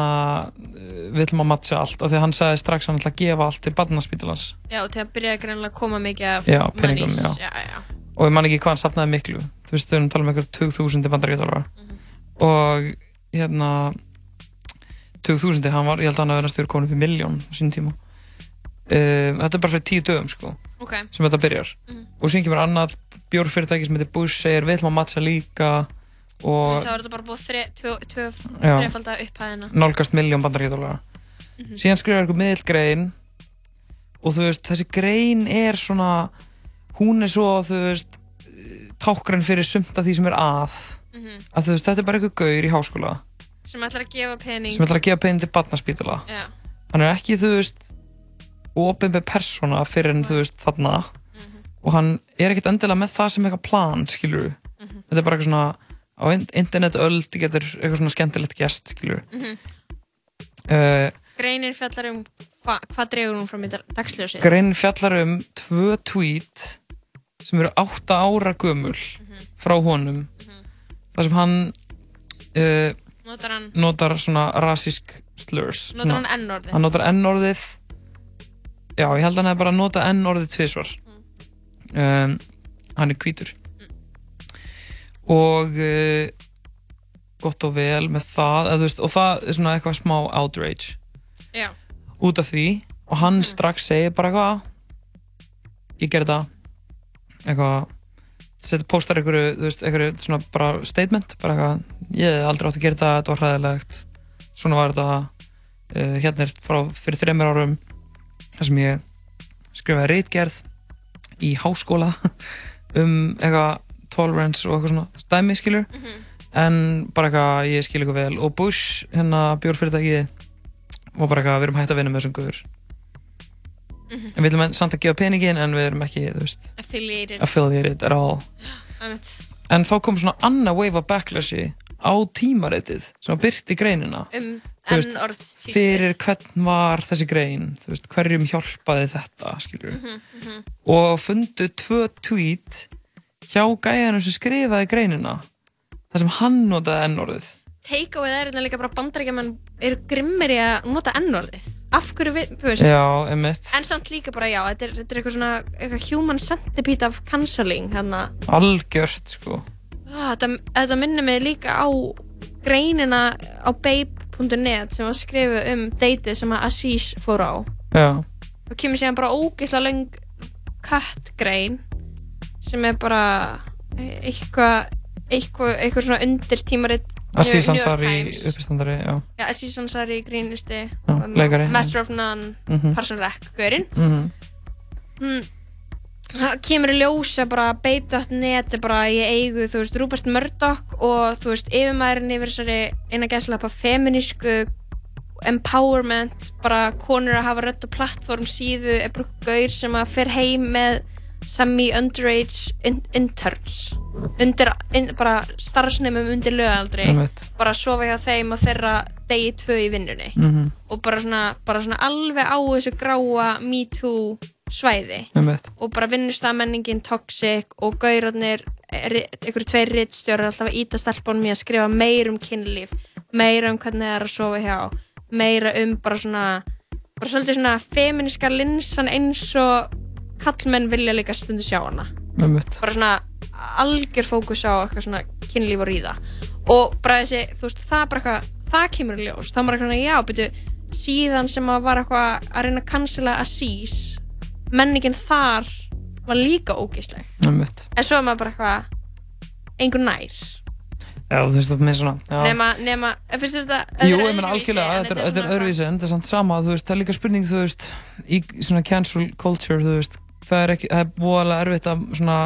við ætlum að matcha allt. Og því hann sagði strax að hann ætla að gefa allt til barnaspítalans. Já, og til að byrja greinlega að koma mikið af Já, peningum, monies. já. já, já. Og ég man ekki hvað hann safnaði miklu. Þú veist, þau erum að tala um eitthvað 2000 bandaríkjadólar Og hérna 2000, hann var, ég held að hann að vera stjórn konum fyrir miljón á sínum tíma. Um, Þetta er bara fyrir tíu dögum, sko Ok. sem þetta byrjar Mhm. og síðan kemur annað bjórfyrirtæki sem heitir Bush segir við ætlum að matcha líka og Þá er þetta bara búið þre, tvö, tvö, Já. þrefalda upphæðina nálgast miljón bandaríkjadólara Mhm. síðan skrifar ykkur miðilgrein og þú veist þessi grein er svona hún er svo þú veist tákgræn fyrir sumt af því sem er að Mhm. að þú veist þetta er bara einhver gaur í háskóla sem ætlar að gefa pening sem ætlar að gefa pening til barnaspítala Já. hann er ekki þú veist opinber persóna fyrir en þú veist þarna Mhm. og hann er ekkert endilega með það sem eitthvað plan skilur Mhm. þetta er bara eitthvað svona á in- internetöld getur eitthvað svona skemmtilegt gerst skilur Mhm. uh, Greinin fjallar um hva, hvað dregur hún í dag- dagsljósið grein fjallar um tvö tweet sem eru átta ára gömul frá honum þar sem hann uh, Notar hann- notar svona rasísk slurs Notar svona, hann N-orðið? hann notar N-orðið já, ég held að hann hefði bara notað N-orðið tvisvar. Um, hann er hvítur. Og uh, gott og vel með það eða, veist, og það er svona eitthvað smá outrage. Já. út af því og hann strax segir bara eitthvað ég ger þetta eitthvað setur postar einhverju, þú veist, einhverju svona bara statement, bara eitthvað ég hef aldrei átt að gera þetta, þetta var hræðilegt svona var þetta uh, hérna er frá fyrir þreymur árum þar sem ég skrifaði reitgerð í háskóla um eitthvað tolerance og eitthvað svona dæmi skilur. En bara eitthvað ég skil eitthvað vel. Og Bush, hérna bjórfyrirtæki var bara eitthvað, við erum hægt að vinna með þessum guður en við ætlum samt að gefa peningin en við erum ekki, veist Affiliated. affiliated at all. En þá kom svona annað wave of backlashi á tímaritið sem var byrt í greinina. Um veist, fyrir hvern var þessi grein? Veist, hverjum hjálpaði þetta skilur Mhm, mhm. og fundu tvö tweet hjá gæjanum sem skrifaði greinina þar sem hann notaði N-orðið. Takeaway er hérna líka bara bandaríkjaman eru grimmir í að nota n-orðið. Af hverju við, þú veist. Já, en samt líka bara já, þetta er, þetta er eitthvað svona eitthvað human centipede of cancelling hérna. Algjört, sko. Ah, þetta, minnir mig líka á greinina á babe.net sem var skrifuð um deytið sem að Aziz fór á Já. og kemur síðan bara ógeðslega löng kattgrein sem er bara eitthvað eitthvað, eitthvað svona undir tímarit Aziz Ansari, uppistandari, já. Já, Aziz Ansari, grínisti Já, leikari. Master of None, Mhm. Parson Rec, gaurinn Mhm. mm, það kemur í ljósa bara babe.net er bara í eigu þú veist Rupert Murdoch og þú veist yfirmæðurinn yfir þessari eina gæslega feminísku empowerment bara konur að hafa rödd og plattform síðu er bara gaur sem að fer heim með semi-underage in interns. Undir, in, bara starfsnemum undir lögaldri. Bara sofa hjá þeim og þeirra degi tvö í vinnunni. Mhm. og bara svona, bara svona alveg á þessu gráa me too svæði Einmitt. og bara vinnustafmenningin toxic og gaurarnir ykkur tveir rittstjórar alltaf að íta stelpunum í að skrifa meir um kynlíf meira um hvernig það er að sofa hjá meira um bara svona bara svolítið svona feminiska linsan eins og kallmenn vilja líka stundu sjá hana Einmitt. bara svona algjör fókus á eitthvað svona kynlíf og ríða og bara þessi, þú veist, það bara eitthvað það kemur í ljós, það bara eitthvað, já, byrju síðan sem að var eitthvað að reyna að cancela Aziz menningin þar var líka Einmitt. en svo er maður bara eitthvað einhver nær. Já, þú veist, með svona, já. nema, nema, en finnst þetta Jú, er ég öðruvísi, algjörlega, þetta er, er svona öðruvísi, en þetta er samt sama, þú veist, það er líka spurning, þú veist, í svona cancel culture, þú veist, það er ekki, það er búalega erfitt að svona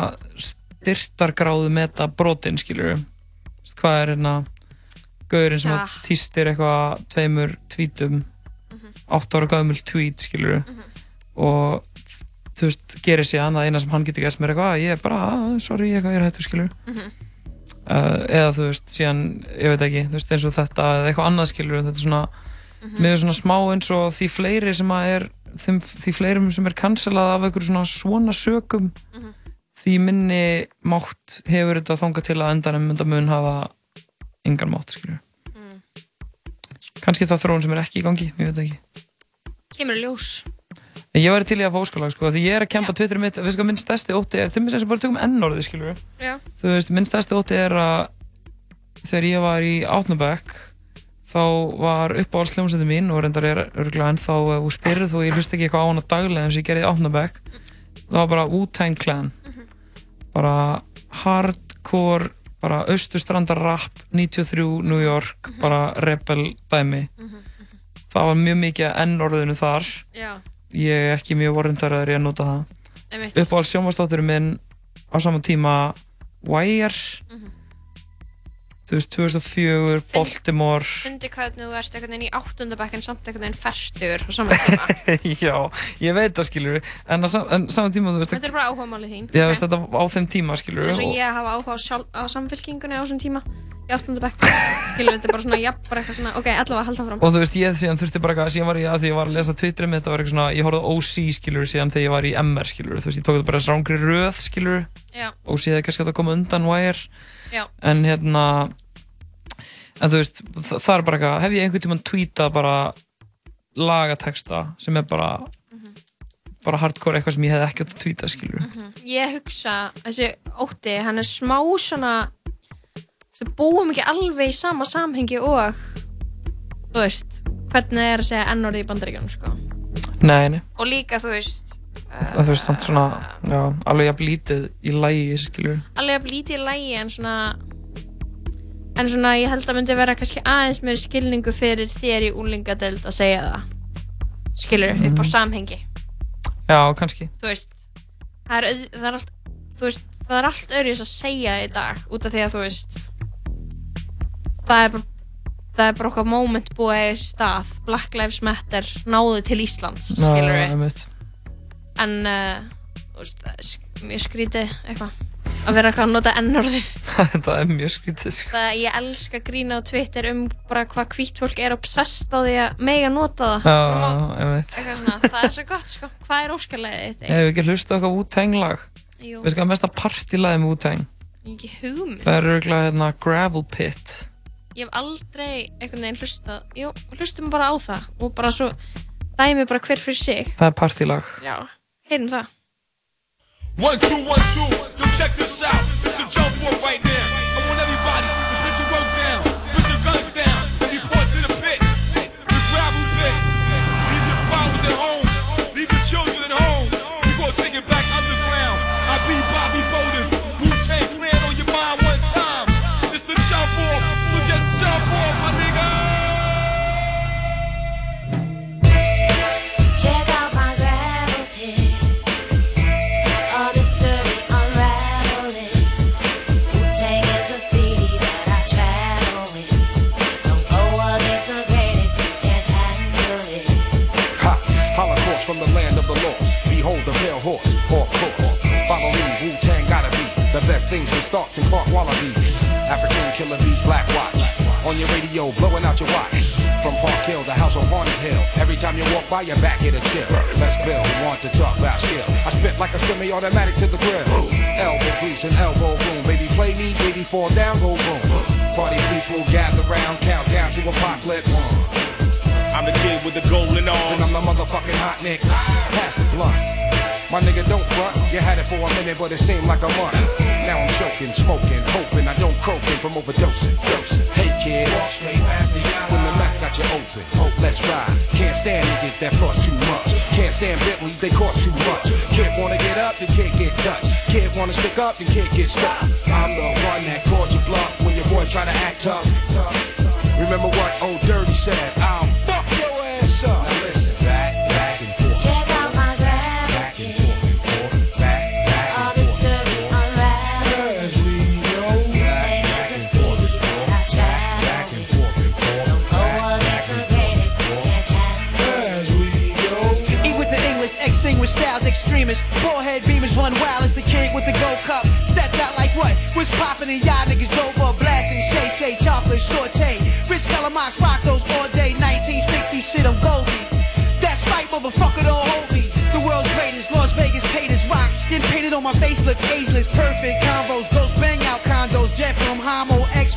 styrtargráðu meta brotin, skilur við, hvað er hérna, gaurinn sem að týstir eitthvað tveimur tvítum, átt ára gömul tvít, skilur við, og þú veist, gerir sér annað eina sem hann getur gæst mér eitthvað, ég er bara, "Ah, sorry, eitthvað, ég er hættur, skilur við, Mhm. uh, eða þú veist, síðan, ég veit ekki, þú veist, eins og þetta eða eitthvað annað skilur, þetta er svona mér er svona smá eins og því fleiri sem að er, þeim, því fleiri sem er cancelað af einhverju svona svona sökum því minni mátt hefur þetta þangað til að endanum mynda mun hafa engan mátt, skilur Mm. kannski það þróun sem er ekki í gangi, ég veit ekki. Kemur ljós en ég væri til í að fá óskalag, sko, því ég er að kempa Twitter mitt, við sko, minn stærsti ótti er, til mér sem bara tökum ennorði, skilur Já. þú veist, minn stærsti ótti er að þegar ég var í átnabæk þá var uppáhaldsljómsætti mín og reyndar er örgulega ennþá þú spyrð og ég hlust ekki eitthvað á hana daglega eins og ég gerði í átnabæk það var bara Wu-Tang Clan. Bara hardcore bara austurstrandar rap 93 New York bara rebel dæmi. Það var mjög mikið enn-orðinu þar. Já. Ég er ekki mjög vorundaraður í að nota það. Uppáhalds sjónvastátturinn minn á sama tíma Wire. Þú veist 2004 Baltimore Fyndi hvernig þú ert einhvern veginn í áttundabæk en samt einhvern veginn fertur á saman tíma. já, ég veit það skilur en á sam- en saman tíma þú veist Þetta er bara áhugamálið þín. Já, ok? veist, þetta á þeim tíma skilur eins og ég hafa áhuga á, sjálf, á samfélkingunni á þessum tíma í áttundabæk. Skilur þetta er bara svona, jafn, bara eitthvað svona, ok, allavega halda fram. og þú veist ég síðan þurfti bara eitthvað síðan var ég að því ég var að lesa Twitterum þetta var eitthvað svona ég horfði OC skilur síðan þegar ég var í MR skilur þú veist ég tók þetta bara þess rángri röð skilur Já. OC hefði kannski að koma undan Wire Já. en hérna en þú veist það, er bara eitthvað hef ég einhvern tímann tweetað bara lagateksta sem er bara bara hardcore eitthvað sem ég hefði ekki átt að tweeta skilur Ég hugsa, þessi ótti, hann er smá svona, þú búum ekki alveg í sama samhengi og, þú veist, hvernig það er að segja ennórið í bandaríkjunum, sko. nei, nei, Og líka, þú veist, það veist samt svona já, alveg jafn lítið í lægi skilur alveg að lítið í lægi en svona en svona ég held að myndi vera kannski aðeins meiri skilningu fyrir þér í úlingadeld að segja það. Skilur upp á Mhm. samhengi. Já, kannski. Þú veist það er, það er allt þú veist það er allt öðruðis að segja í dag út af því að þú veist það er bara það er bara okkar moment búið sér stað. Black Lives Matter náðu til Íslands skilur við einmitt. En uh, er mjög skrítið eitthvað að vera eitthvað að nota ennorðið það er mjög skrítið sko. það ég elska grína á Twitter um bara hvað hvítt fólk er obsessed á því að mega nota það já, má- eitthvað það er svo gott sko hvað er óskalegið þitt Hefur við ekki hlustað á eitthvað Wu-Tang lag? Jú. Veistu hvað er mesta partylagi með? Ég hef ekki hugmynd Það er örgulega hérna Gravel Pit ég hef aldrei einhvern veginn hlustað, jú, hlustum bara á það og bara svo dæmi bara hver fyrir sig. Það er partílag. Já, heyrum það. One, two, one, two. So check this out. It's the jump off right now. From the land of the lost. Behold the pale horse, or. Follow me, Wu Tang gotta be the best things since starts and Clark Wallabies. African killer bees, black watch. On your radio, blowing out your watch. From Park Hill, the house on Haunted Hill. Every time you walk by, your back hit a chill. Let's build, want to talk about skill. I spit like a semi-automatic to the grill. Elbow grease and elbow room. Baby, play me, baby, fall down, go boom. Party people gather round, countdown to apocalypse. I'm the kid with the golden arms. And I'm the motherfucking hot nicks. Pass the blunt. My nigga, don't front. You had it for a minute, but it seemed like a month. Now I'm choking, smoking, hoping I don't croaking from overdosing. Dosing. Hey kid, when the Mac got you open, oh, let's ride. Can't stand niggas that floss too much. Can't stand Bentleys, they cost too much. Kid wanna get up, then can't get touched. Kid wanna stick up, then can't get stuck. I'm the one that calls you bluff when your boy try to act tough. Remember what old Dirty said? I'll extremists. Forehead beamers run wild as the king with the gold cup. Stepped out like what? Was popping and y'all niggas drove up blasting. Shay Shay, chocolate, saute. Rich Calamox, rock those all day. 1960 shit, I'm Goldie. That's right, motherfucker, don't hold me. The world's greatest, Las Vegas paid rock. Skin painted on my face, look ageless. Perfect combos, those bang out condos. Jet from Homo, X,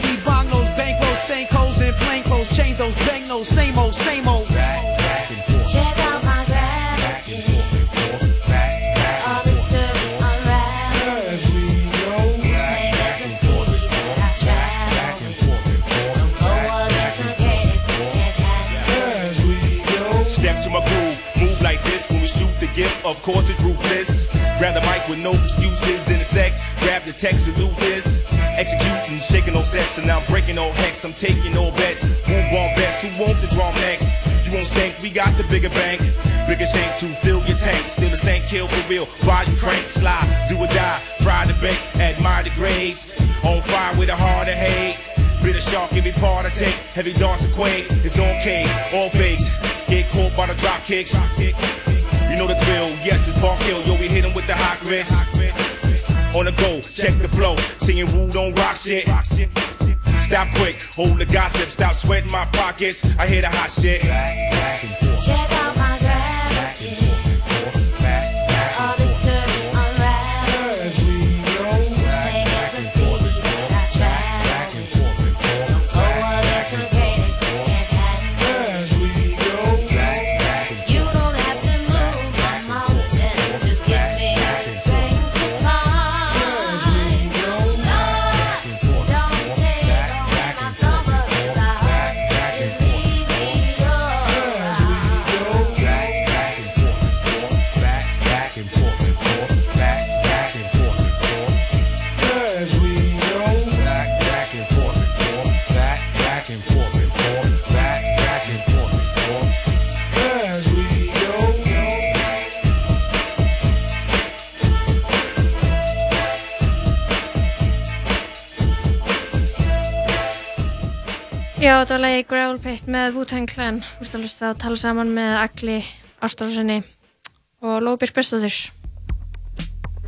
Of course, it's ruthless. Grab the mic with no excuses in a sec. Grab the text, salute this. Executing, shaking no sets, and I'm breaking no hex. I'm taking no bets. Move on best. Who want the drum next? You won't stink, we got the bigger bank. Bigger shank to fill your tank. Still the same kill for real. Volume crank, slide, do or die. Fry the bake, admire the grades. On fire with a heart of hate. Bitter shark, every part I take. Heavy darts to quake. It's K, all fakes. Get caught by the drop kicks. You know the drill, yes, it's Park Hill. Yo, we hit 'em with the hot grits. On the go, check the flow. Singing don't rock shit. Stop quick, hold the gossip. Stop sweating my pockets. I hear the hot shit. Check out my Já, þetta var lagi Gravel Pit með Wu-Tang Clan. Þú ert að hlusta að tala saman með Agli Ástrásinni og Lóbjörg Bestóttir.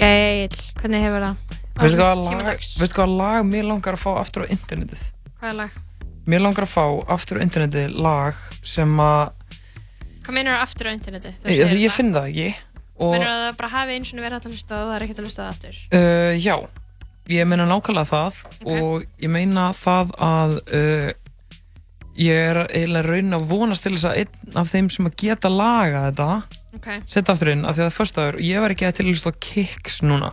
Geil, hvernig hefur það? Veistu þessum hvað lag, mér langar að fá aftur á internetið? Hvað er lag? Mér langar að fá aftur á internetið lag sem að Hvað meinar það aftur á interneti? Þú ég, ég finn það ekki og Meinar það bara hafi eins og verið hægt að hlusta og það er ekkert að hlusta það aftur? uh, já, ég meina nákvæmlega það og ég meina það að uh, ég er eiginlega raun að vonast til þess að einn af þeim sem að geta laga þetta Ok. setja aftur inn af því að það er föstaður og ég var ekki að til að hlusta á Kicks núna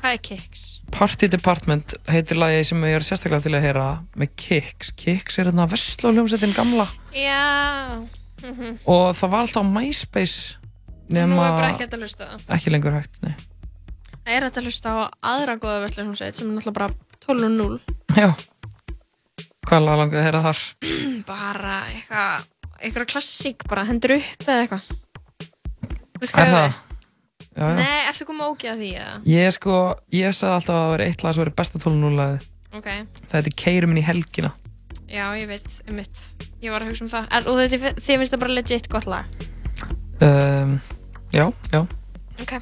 Hvað er Kicks? Party Department heitir lagi sem ég er sérstaklega til að heyra með Kicks Kicks er þarna versláljómsettin gamla Já. Mhm. og það var alltaf á MySpace Nú er bara ekki að hlusta það. ekki lengur hægt, nei Það er að hlusta á aðra góða vestlunumsveit sem er náttúrulega bara 12.0. Já Hvað lag langaði að heyra þar? bara eitthvað, eitthvað klassík, bara hendur upp eða eitthvað. Er það? Já, já. Nei, ertu komið ógið að því eða? Ég sko, ég sagði alltaf að það var eitt lag sem var besta 12.0 lagið Ok, Það heitir Keirum inn í helgina já, ég veit, um mitt. Ég var að hugsa um það. Er, og þetta, þið finnst það bara legit gott lag? um, Já, já Ok.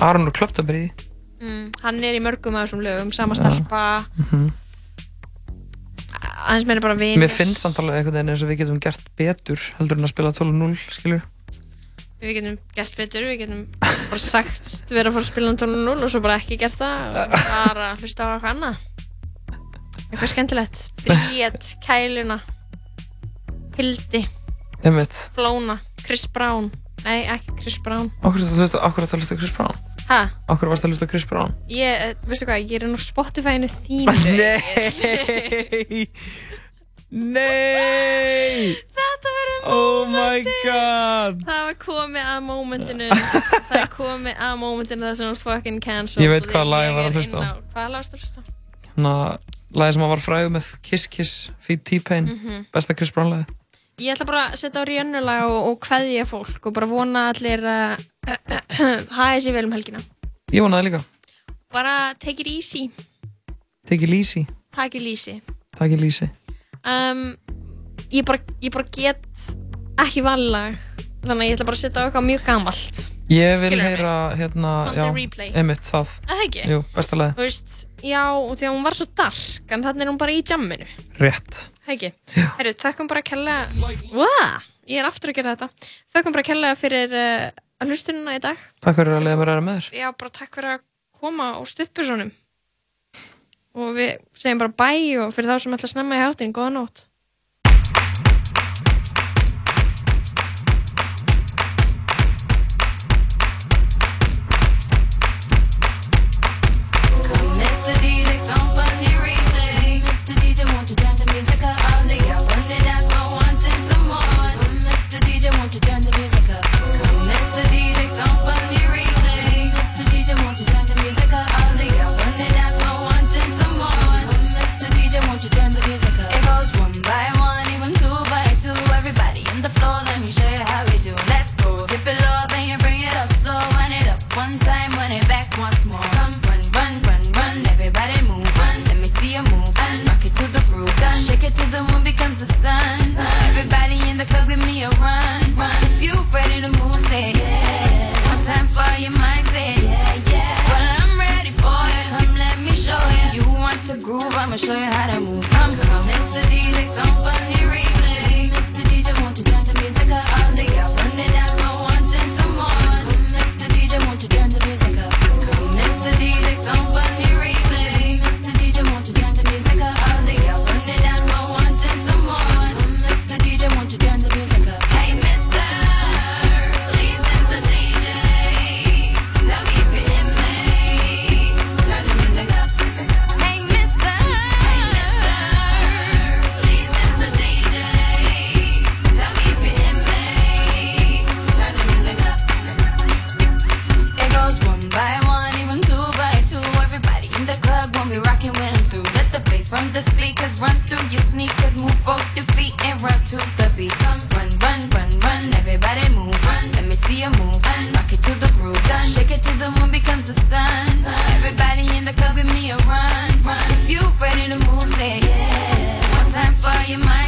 Aron og Klöptabri í því. Mm, hann er í mörgum af þessum lögum, sama stelpa, Mhm. Aðeins meira bara vinir. Mér finnst samt alveg einhvern veginn eins og við getum gert betur heldur en að spila 12.0 skilur Við getum gert betur, við getum bara sagt vera að fara að spila um 12.0 og svo bara ekki gert það og bara hlusta á eitthvað annað. Eitthvað skemmtilegt. Bríett, Kæluna, Hildi, Flóna, Chris Brown. Nei, ekki Chris Brown. Akkur að hlusta- af hverju varstu að hlusta Chris Brown? Ha? Akkur varst að hlusta Chris Brown? Ég, eh, veistu hvað, ég er nú Spotify-inu þínu. Nei Nei Þetta verður Oh my god Það var komið að momentinu Það er komið að momentinu það sem var fucking cancelled Ég veit hvaða lag ég var að hlusta á. Hvaða lag varstu að hlusta á? Þannig að lagið sem hann var fræðu með Kiss Kiss, Feed T-Pain Mhm. Besta Chris Brown lagið Ég ætla bara að setja á Rihanna-lag og, og kveðja fólk og bara vona að allir að hafa sér vel um helgina. Ég vonaði líka. Bara take it easy. Take it easy. Take it easy. Take it easy. Um, ég, bara, ég bara get ekki vallag Þannig að ég ætla bara að setja á eitthvað mjög gamalt. Ég vil Skilurðu mig? heyra hérna On the já, replay. Einmitt það. Er það ekki? Jú, Þú veist, já, og því að hún var svo dark en þannig er hún bara í jamminu. Rétt. Það ekki? Herru, þakkum bara kella Wow, ég er aftur að gera þetta. Þakkum bara kella fyrir uh, að hlustununa í dag. Takk fyrir að leiða mér að vera með þér. Já, bara takk fyrir að koma á stuttbursonum og við segjum bara bæ og fyrir þá sem ætla að snemma í hátinn, góða nótt your sneakers, move both your feet and run to the beat. Run, run, run, run, run. Everybody move, run. Let me see you move. Run. Rock it to the groove, done. Shake it till the moon becomes the sun. Everybody in the club, give me a run, run. If you ready to move, say yeah. One time for your mind.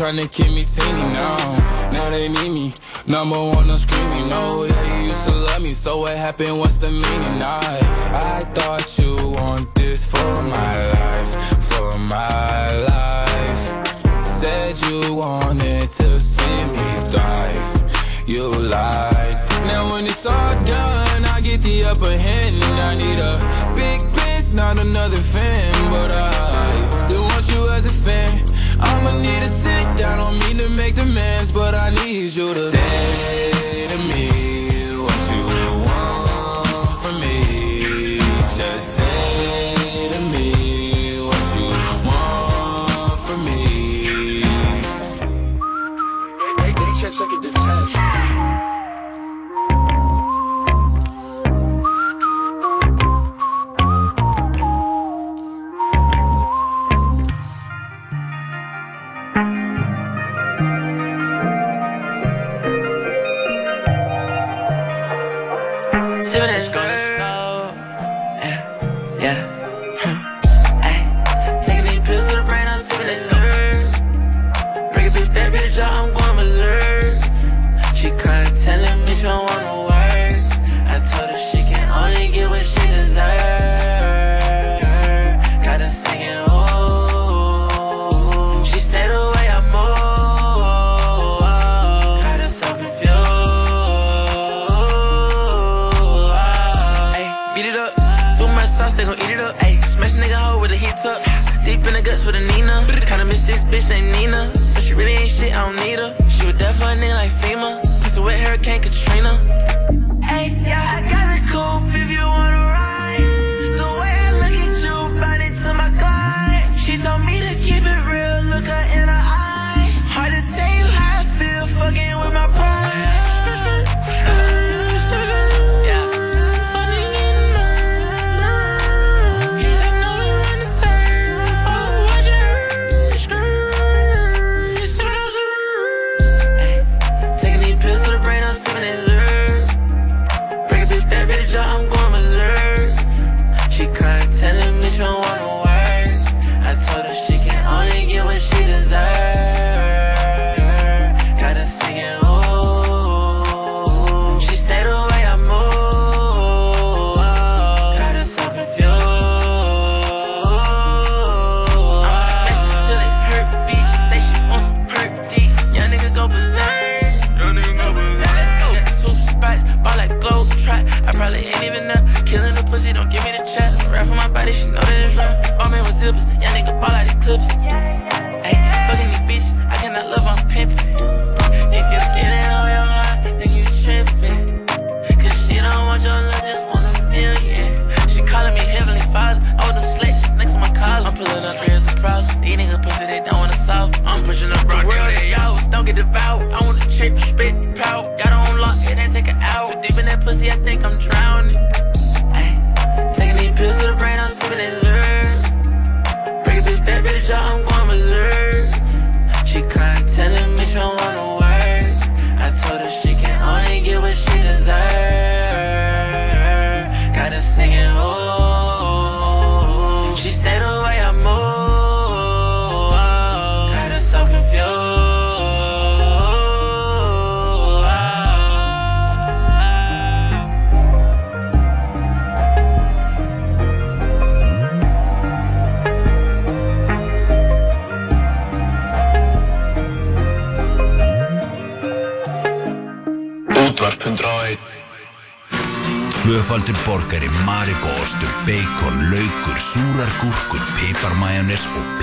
trying to keep me teeny now. Now they need me. Number one, I'm screaming. No, yeah, you used to love me. So what happened? What's the meaning? I, I thought you want this for my life. For my life. Said you wanted to see me thrive. You lied. Now when it's all done, I get the upper hand. And I need a big piece, not another fan.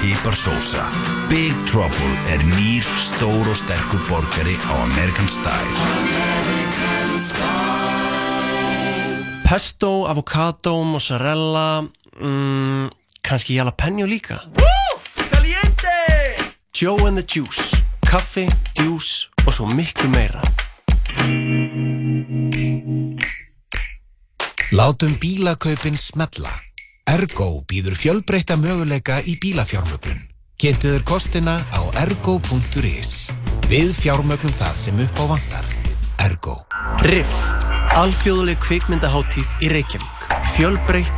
Piparsósa. Big Trouble er nýr, stór og sterkur borgari á American Style. Pesto, avocado, mozzarella, mm, kannski jalapeno líka. Caliente! Joe and the Juice, kaffi, djús og svo miklu meira. Látum bílakaupin smetla. Ergo býður fjölbreytta möguleika í bílafjármögnun. Kynntuður kostina á ergo.is. Við fjármögnum það sem upp á vantar. Ergo. Riff, alþjóðleg kvikmyndaháttíð í Reykjavík. Fjölbreytt